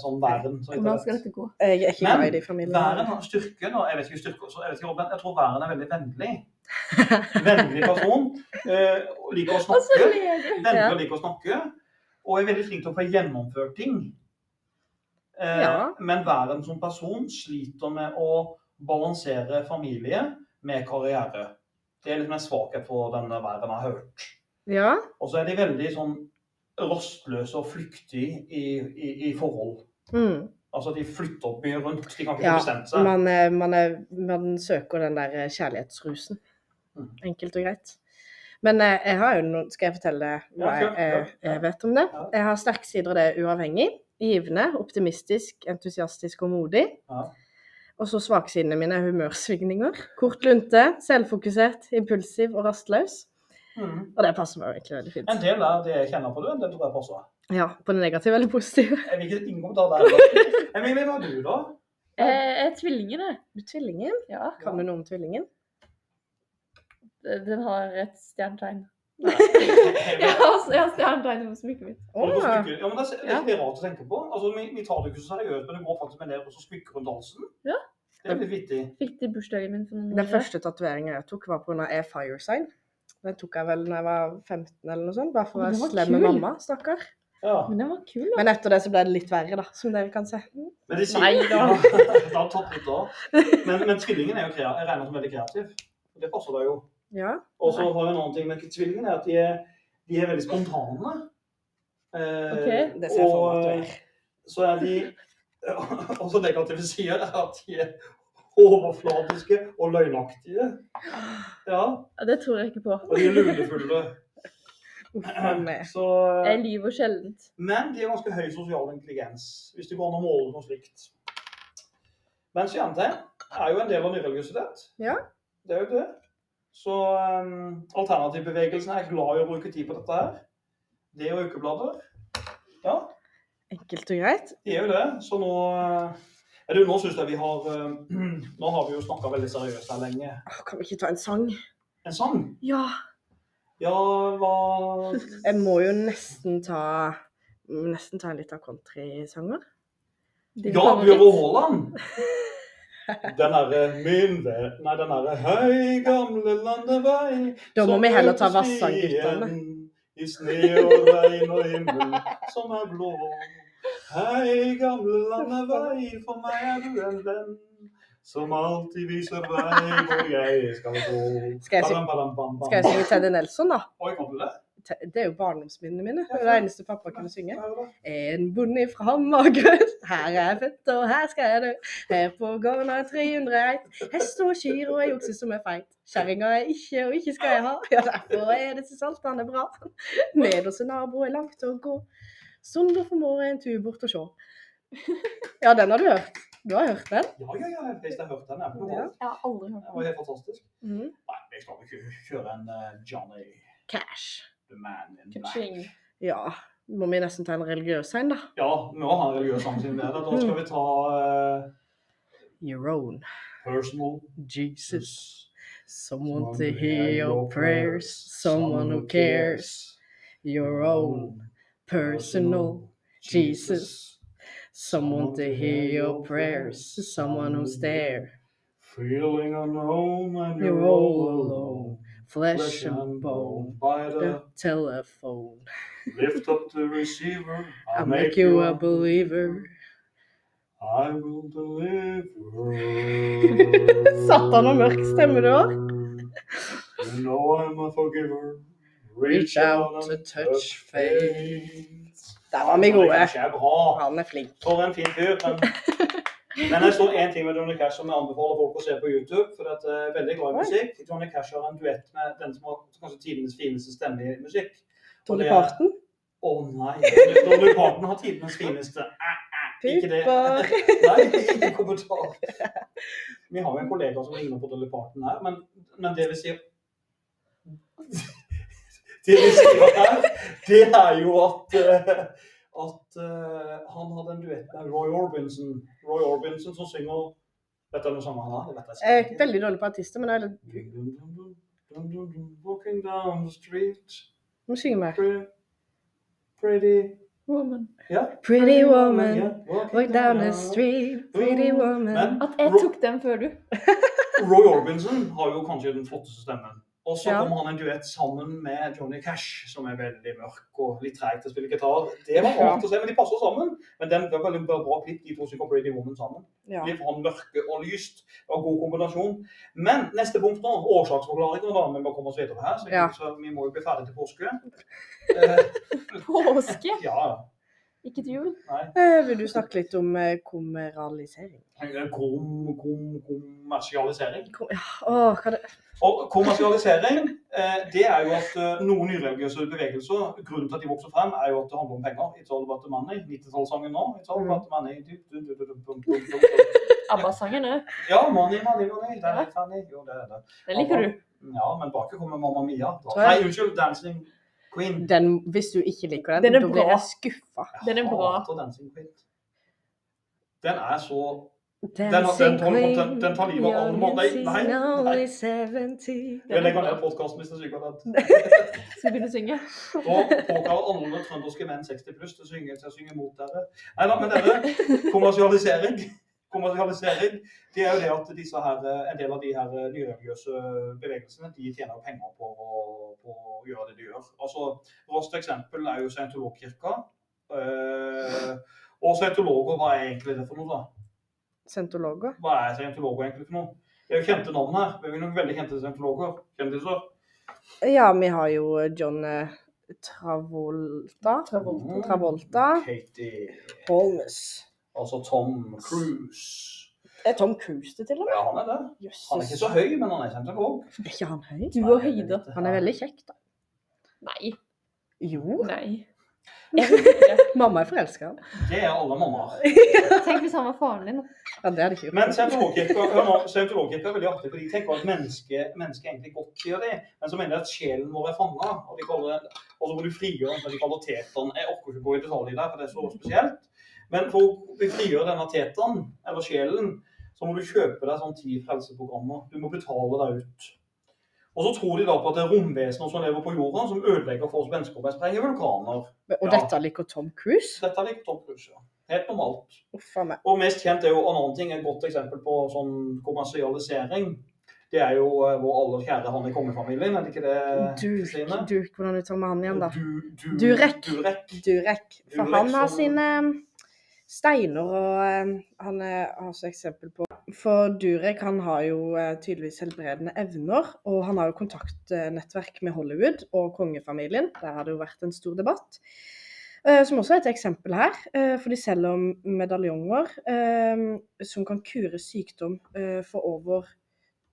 sånn væren. så Hvordan skal dette gå? Jeg er ikke glad i de familiene. Væren har styrke. Jeg vet ikke styrke, så jeg vet ikke, jeg tror væren er veldig vennlig. Vennlig person. Eh, liker å snakke. Vennlig og liker å snakke. Og er veldig flink til å få gjennomført ting. Eh, Ja. Men verden som person sliter med å balansere familie med karriere. Det er liksom en svakhet for denne verden jeg har hørt. Ja, Og så er de veldig sånn rastløse og flyktige i, i, i forhold. mm. Altså de flytter mye rundt. De kan ikke Ja, bestemme seg. man, man, man søker den der kjærlighetsrusen. Mm. Enkelt og greit. Men eh, jeg har jo noen skal jeg fortelle hva jeg, jeg, jeg vet om det? Jeg har sterke sider av det uavhengig. Givende, optimistisk, entusiastisk og modig. Og så svaksidene mine er humørsvingninger. Kort lunte, selvfokusert, impulsiv og rastløs. Mm. Og det passer meg egentlig veldig fint. En del av det jeg kjenner på det, en del tror jeg passer. Ja, på det negative eller positive. Jeg vil ikke inngå der. da. *laughs* Emilie, hva er du, da? Eh, Jeg er tvillingene. Du er tvillingen. Ja. Kan du noe om tvillingen? Den har et stjernetegn. *laughs* Jeg har, jeg har stjernetegn på smykket mitt. Smykke- Ja, men det er, det er rart å tenke på. Altså, vi, vi tar det ikke så seriøst, men det går faktisk med ned og så smykker rundt halsen. Ja. Det er litt vittig. Fikk det i bursdagen min for noen Den første tatoveringen jeg tok, var pga. E Fire Sign. Den tok jeg vel da jeg var 15 eller noe sånt, bare for Å, være var slem med mamma, stakkar. Ja. Men den var kul, da. Men etter det så ble det litt verre, da, som dere kan se. Men de sier, Nei da. *laughs* Det har tatt litt av. Men, men tvillingen er jo kreativ. jeg regner som veldig kreativ. Det passer deg jo. Ja. Og så har vi en annen ting med tvillingen, er at de er, de er veldig spontane. Eh, Ok. Det ser jeg for meg at du og er. så er de *laughs* Også negative sider er at de er overfladiske og løgnaktige. Ja, Ja, det tror jeg ikke på. og de er lunefulle. Uff. Så, Jeg lyver sjelden. men de har ganske høy sosial intelligens, hvis det går an å måle noe slikt. Men stjernetegn er jo en del av nyreligiøsitet. Ja. Det er jo det. Så um, alternativbevegelsen er glad i å bruke tid på dette her. Det og ukeblader. Ja, Enkelt og greit. Det er jo det. Så nå uh, Er du, nå synes jeg vi har uh, *clears throat* Nå har vi jo snakka veldig seriøst her lenge. Kan vi ikke ta en sang? En sang? Ja. Ja, hva *laughs* Jeg må jo nesten ta Nesten ta en litt av countrysanger. Ja. Bjørn Haaland! *laughs* Den derre min venn Nei, den derre Hei, gamle landevei Da må vi heller ta Vassandguttene. I sne og regn og himmel som er blå. Hei, gamle landevei, for meg er du en venn. Som alltid viser vei hvor jeg skal gå. Skal jeg synge Teddy Nelson, da? Oi, kan du det? Det er jo barndomsminnene mine. Det det eneste pappa kunne synge. Det? En bonde fra Magerud, her er jeg født og her skal jeg dø. Her på gården har jeg 300 eit, hest og kyr og ei okse som er feit. Kjerringa er ikke og ikke skal jeg ha, ja derfor er disse saltene bra. Med hos en nabo er langt å gå, Sondre formår en tur bort og sjå. Ja, den har du hørt. Du har hørt den? Ja, ja, ja, jeg har hørt den. Jeg er på Ja. ja. Jeg har aldri hørt Det den. var helt fantastisk. Mm. Nei, jeg skal ikke kjøre en uh, Johnny Cash. The Man in Black. Ja, må vi nesten ta en religiøs en, da. Ja, vi må ha en religiøs sang siden det. er. Da *laughs* skal vi ta eh, Your own Personal Jesus. Someone to hear your prayers, someone who cares. Your own personal Jesus. Someone to hear your prayers, someone who's there. Feeling unknown and You're all alone, flesh and bone. By The the telephone. lift up the receiver. I'll make you a believer. I will *laughs* deliver. Satan, og mørk stemme du har. You know I'm a forgiver. Reach out to touch faith. Der var vi gode. Han er flink. For en fin fyr. *laughs* Men, jeg så en ting med Johnny Cash som jeg anbefaler folk å se på YouTube. For at jeg er veldig glad i musikk. Johnny Cash har en duett med den som har kanskje tidenes fineste stemme i musikk. Dolly Parton. Å nei. Dolly Parton har tidenes fineste eh, eh, Ikke det. *laughs* Nei, ikke kommentar. Vi har jo en kollega som ligner på Dolly Parton her, men, men det vi sier *laughs* Det vi sier her, det er jo at eh, at uh, han hadde en duett med Roy Orbison. Roy Orbison som synger Vet du noe sanger han har? Det vet jeg Jeg er sikkert veldig dårlig på artister, men det er litt... Walking down the street, Må synge mer. pretty, pretty Woman. Yeah. Pretty woman, yeah. walk down the street, pretty woman. Men At jeg tok den før du. Roy Orbison har jo kanskje den flotteste stemmen. Og så Ja. kom han en duett sammen med Johnny Cash, som er veldig mørk og litt treig til å spille gitar. Det var rart å se, men de passer sammen. Men den var veldig bra bra klipp, de to synger Pretty Woman sammen. Ja. Litt han mørke og lyst. Det var en god kombinasjon. Men neste punkt nå, årsaksforklaringer. da, Vi må komme oss videre her, så, Ja. så vi må jo bli ferdig til påske. *laughs* Eh, Påske. *laughs* ja, Ikke til jul. Eh, Vil du snakke litt om eh, kommeralisering? Kom, kom, kommersialisering. Kom, ja, åh, hva det... Og kommersialisering, eh, det er jo at eh, noen nyreligiøse bevegelser, grunnen til at de vokser frem, er jo at det handler om penger. It's all about the money. 90-tallssangen nå. It's all about the money. Du, du, du, du, du, du, du, du. ABBA-sangen òg. Ja, money, money, money. Det er litt. Jo, det er det. Det liker du. Ja, men bak kommer Mamma Mia. da. Nei, unnskyld. Dancing Queen. Den, hvis du ikke liker den, Den da blir jeg skuffa. Den er bra. Jeg hater Dancing Queen. Den er så den- den tar- queen, den- den tar livet av alle måter. Nei, nei, nei. only 70. Jeg legger ned podkasten hvis det er sykt den. Skal vi begynne å synge? Da påkaller alle trønderske menn 60 pluss til å synge, til å synge mot dere. Nei da, men dere, *laughs* kommersialisering kommersialisering, det er jo det at disse her, en del av de her nyreligiøse bevegelsene de tjener penger på å, på å gjøre det de gjør. Altså, Raskt eksempel er jo scientologkirka. Eh, og scientologer, hva er egentlig det for noe? da? Scientologer. Hva er scientologer egentlig for noe? Det er jo kjente navn her. Det er jo noen veldig kjente scientologer. Kjendiser. Ja, vi har jo John eh, Travolta. Travolta. Travolta. Katie. Holmes. Altså Tom Cruise. Er Tom Cruise det til og med? Ja, han er det. Jesus. Han er ikke så høy, men han er scientolog. Er ikke han høy? Du og høyde. Han er veldig kjekk, da. Nei. Jo. Nei. Ikke. *laughs* Mamma er forelska. Det er alle mammaer. Tenk hvis han var faren din. Ja, det hadde ikke gjort. Men scientologkirka er veldig artig, for de tenker at mennesket menneske egentlig godt gjør det. Men så mener de at sjelen vår er fanga, og, de kaller og så må du frigjøre den, de kaller teteren. Jeg orker ikke gå i detalj der, for det er så spesielt. Men for å frigjøre denne tetaen, eller sjelen, så må du kjøpe deg sånn ti frelseprogrammer. Du må betale deg ut. Og så tror de da på at det er romvesener som lever på jorda, som ødelegger for oss mennesker ved å sprenge vulkaner. Og Ja. dette liker Tom Cruise? Dette liker Tom Cruise, ja. Helt normalt. Uff meg. Og mest kjent er jo en annen ting, et godt eksempel på sånn kommersialisering. Det er jo eh, vår aller kjære han i kongefamilien, er det ikke det, Kristine? du, hvordan uttaler man han igjen, da? Du, du, Durek. Durek. Durek. For Durek han har sine steiner, og um, han er, har også eksempel på For Durek han har jo eh, tydeligvis helbredende evner, og han har jo kontaktnettverk med Hollywood og kongefamilien. Der har det jo vært en stor debatt. Eh, Som også er et eksempel her, eh, for de selger medaljonger eh, som kan kure sykdom eh, for over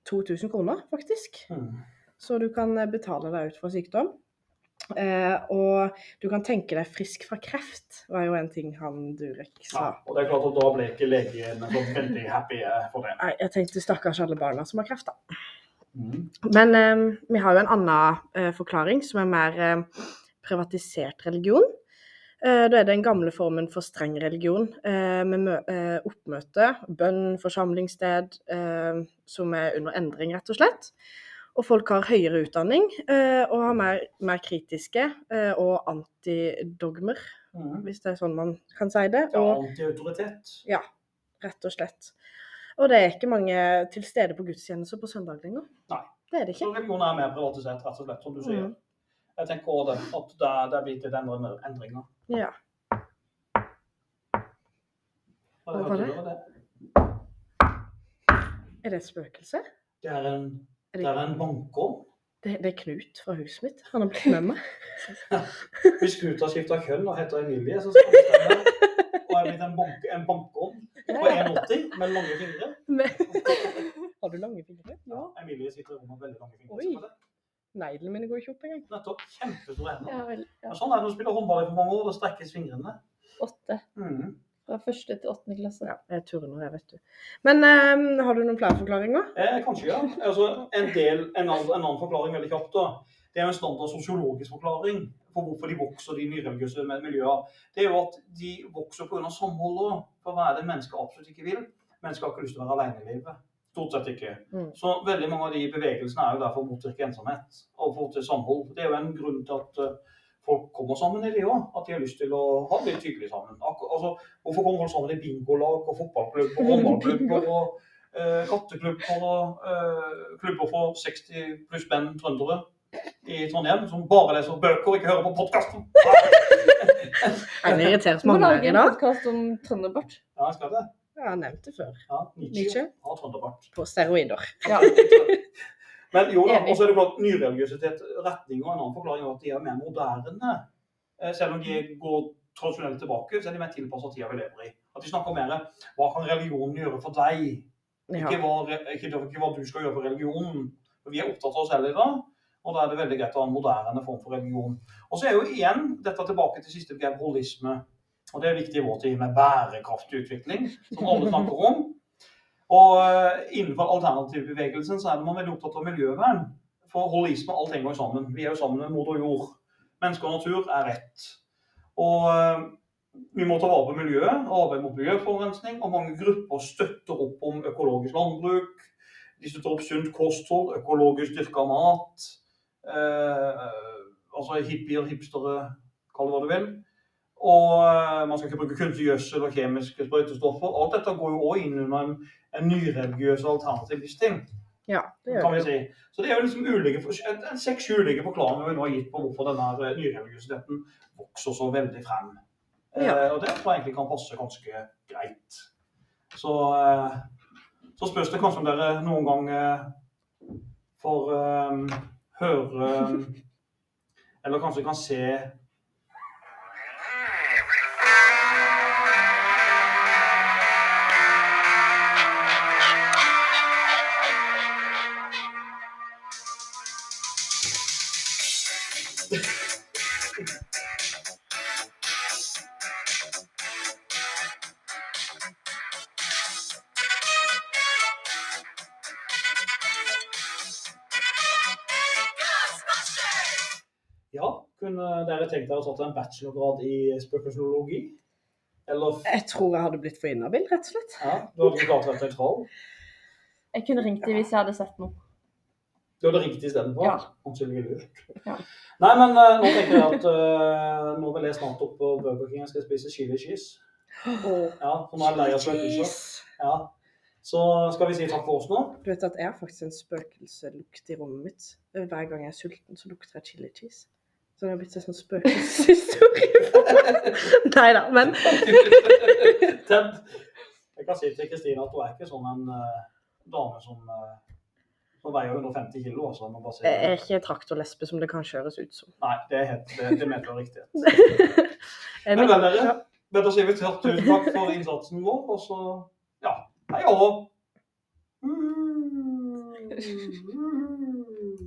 2000 kroner, faktisk. Mm. Så du kan eh, betale deg ut fra sykdom. Eh, og du kan tenke deg frisk fra kreft, var jo en ting han Durek sa. Ja, og det er klart at da ble ikke legene så veldig happy eh, for det. Nei, jeg tenkte stakkars alle barna som har kreft, da. Mm. Men eh, vi har jo en annen eh, forklaring som er mer eh, privatisert religion. Eh, da er det den gamle formen for streng religion, med oppmøte, bønn, forsamlingssted, som er under endring, rett og slett. Og folk har høyere utdanning eh, og har mer, mer kritiske eh, og antidogmer, Mm. hvis det er sånn man kan si det. Ja, antiautoritet. Ja, rett og slett. Og det er ikke mange til stede på gudstjenester på søndag lenger. Nei. Det er det Så ikke. religion er mer privatisert, rett og slett, som du sier. Mm. Jeg tenker også det, at det, det blitt litt endringer. Ja. Hva var det? det? Er det et spøkelse? Det er en, Er det det, er en bankovn. det, det er Knut fra huset mitt. Han har blitt med meg. *laughs* Hvis Knut har skifta kjønn og heter Emilie, så skal han stemme. Og er blitt en, bank, en bankovn på 1,80 med lange fingre. Men- *laughs* Har du lange fingre? Ja, Emilie sitter i rommet med veldig lange fingre. Se. Neglene mine går ikke opp engang. Nettopp. Kjempestore hender. Ja vel. Ja. Sånn er det du spiller håndball i for mange år. Da strekkes fingrene. Åtte. Mm. Fra første til åttende klasse. Ja, jeg turner, jeg, vet du. Men um, har du noen flere forklaringer? Eh, kanskje, ja. Altså, en, del, en, annen, en annen forklaring veldig kjapt. da. Det er en standard sosiologisk forklaring på hvorfor de vokser, de nyreligiøse miljøene. Det er jo at de vokser pga. samholdet. For hva er det mennesker absolutt ikke vil? Mennesker har ikke lyst til å være alene i livet. Stort sett ikke. Mm. Så veldig mange av de bevegelsene er jo derfor å motvirke ensomhet og få til samhold. Det er jo en grunn til at eh, folk kommer sammen i det òg. At de har lyst til å ha det litt hyggelig sammen. Altså, hvorfor kommer folk sammen i bingolag og fotballklubb og håndballklubb og eh, katteklubber og eh, klubber for 60 pluss menn trøndere i Trondheim som bare leser bøker og ikke hører på podkasten? *laughs* Er det irritert Du må mange lage her i en dag? podkast om trønderbart. Ja, jeg skal det. Jeg har nevnt det før. Ja, Nietzsche Nietzsche. Ja, trønderbart. På steroider. Ja. *laughs* Men jo da, og så er det klart nyreligiøsitet, retning og en annen forklaring er at de er mer moderne. Eh, Selv om de går tradisjonelt tilbake, så er de mer tilpasset tida vi lever i. At de snakker mer hva kan religionen gjøre for deg? Ikke, hva, ikke, ikke hva du skal gjøre for religionen. For vi er opptatt av oss selv i dag, og da er det veldig greit å ha en moderne form for religion. Og så er jo igjen dette tilbake til siste begrep holisme. Og det er viktig i vår tid med bærekraftig utvikling, som alle snakker om. Og eh, innenfor alternativbevegelsen så er man veldig opptatt av miljøvern. For holisme, alt henger sammen. Vi er jo sammen med moder jord. Menneske og natur er rett. Og eh, vi må ta vare på miljøet, arbeide mot miljøforurensning. Og mange grupper støtter opp om økologisk landbruk. De støtter opp sunt kosthold, økologisk dyrka mat. Eh, altså hippier, hipstere, kall det hva du vil. Og eh, man skal ikke bruke kunstig gjødsel og kjemiske sprøytestoffer. Alt dette går jo òg inn under en, en nyreligiøs alternativ livsstil. Ja, det kan vi si. Så det er jo liksom ulike, seks ulike forklaringer vi nå har gitt på hvorfor denne eh, nyreligiøsiteten vokser så veldig frem. Ja. Eh, og det tror jeg egentlig kan passe ganske greit. Så, eh, så spørs det kanskje om dere noen gang eh, får eh, høre eh, *laughs* Eller kanskje kan se Dere å tatt en bachelorgrad i spøkelsologi? Eller Jeg tror jeg hadde blitt for inhabil, rett og slett. ja, du hadde ikke klart å være nøytral. Jeg kunne ringt dem hvis jeg hadde sett noe. Du hadde ringt istedenfor? Ja. Ansynlig lurt. Ja. Nei, men eh, nå tenker jeg at uh, nå vil jeg snart opp på Burger King og skal spise chili cheese. Ja, for nå er jeg lei av spøkelser. Ja. Så skal vi si takk for oss nå? Du vet at jeg har faktisk en spøkelselukt i rommet mitt. Hver gang jeg er sulten, så lukter jeg chili cheese. Så det har blitt en sånn spøkelseshistorie. Nei da, men Ted, jeg kan si til Kristine at hun er ikke sånn en uh, dame som, uh, som veier 150 kilo. Altså, jeg bare jeg er ikke traktorlesbe som det kan kjøres ut som. Nei, det, er helt, det, det medfører riktighet. *laughs* Eh, Men vel, dere, da sier vi tusen takk for innsatsen vår, og så ja, hei og hå.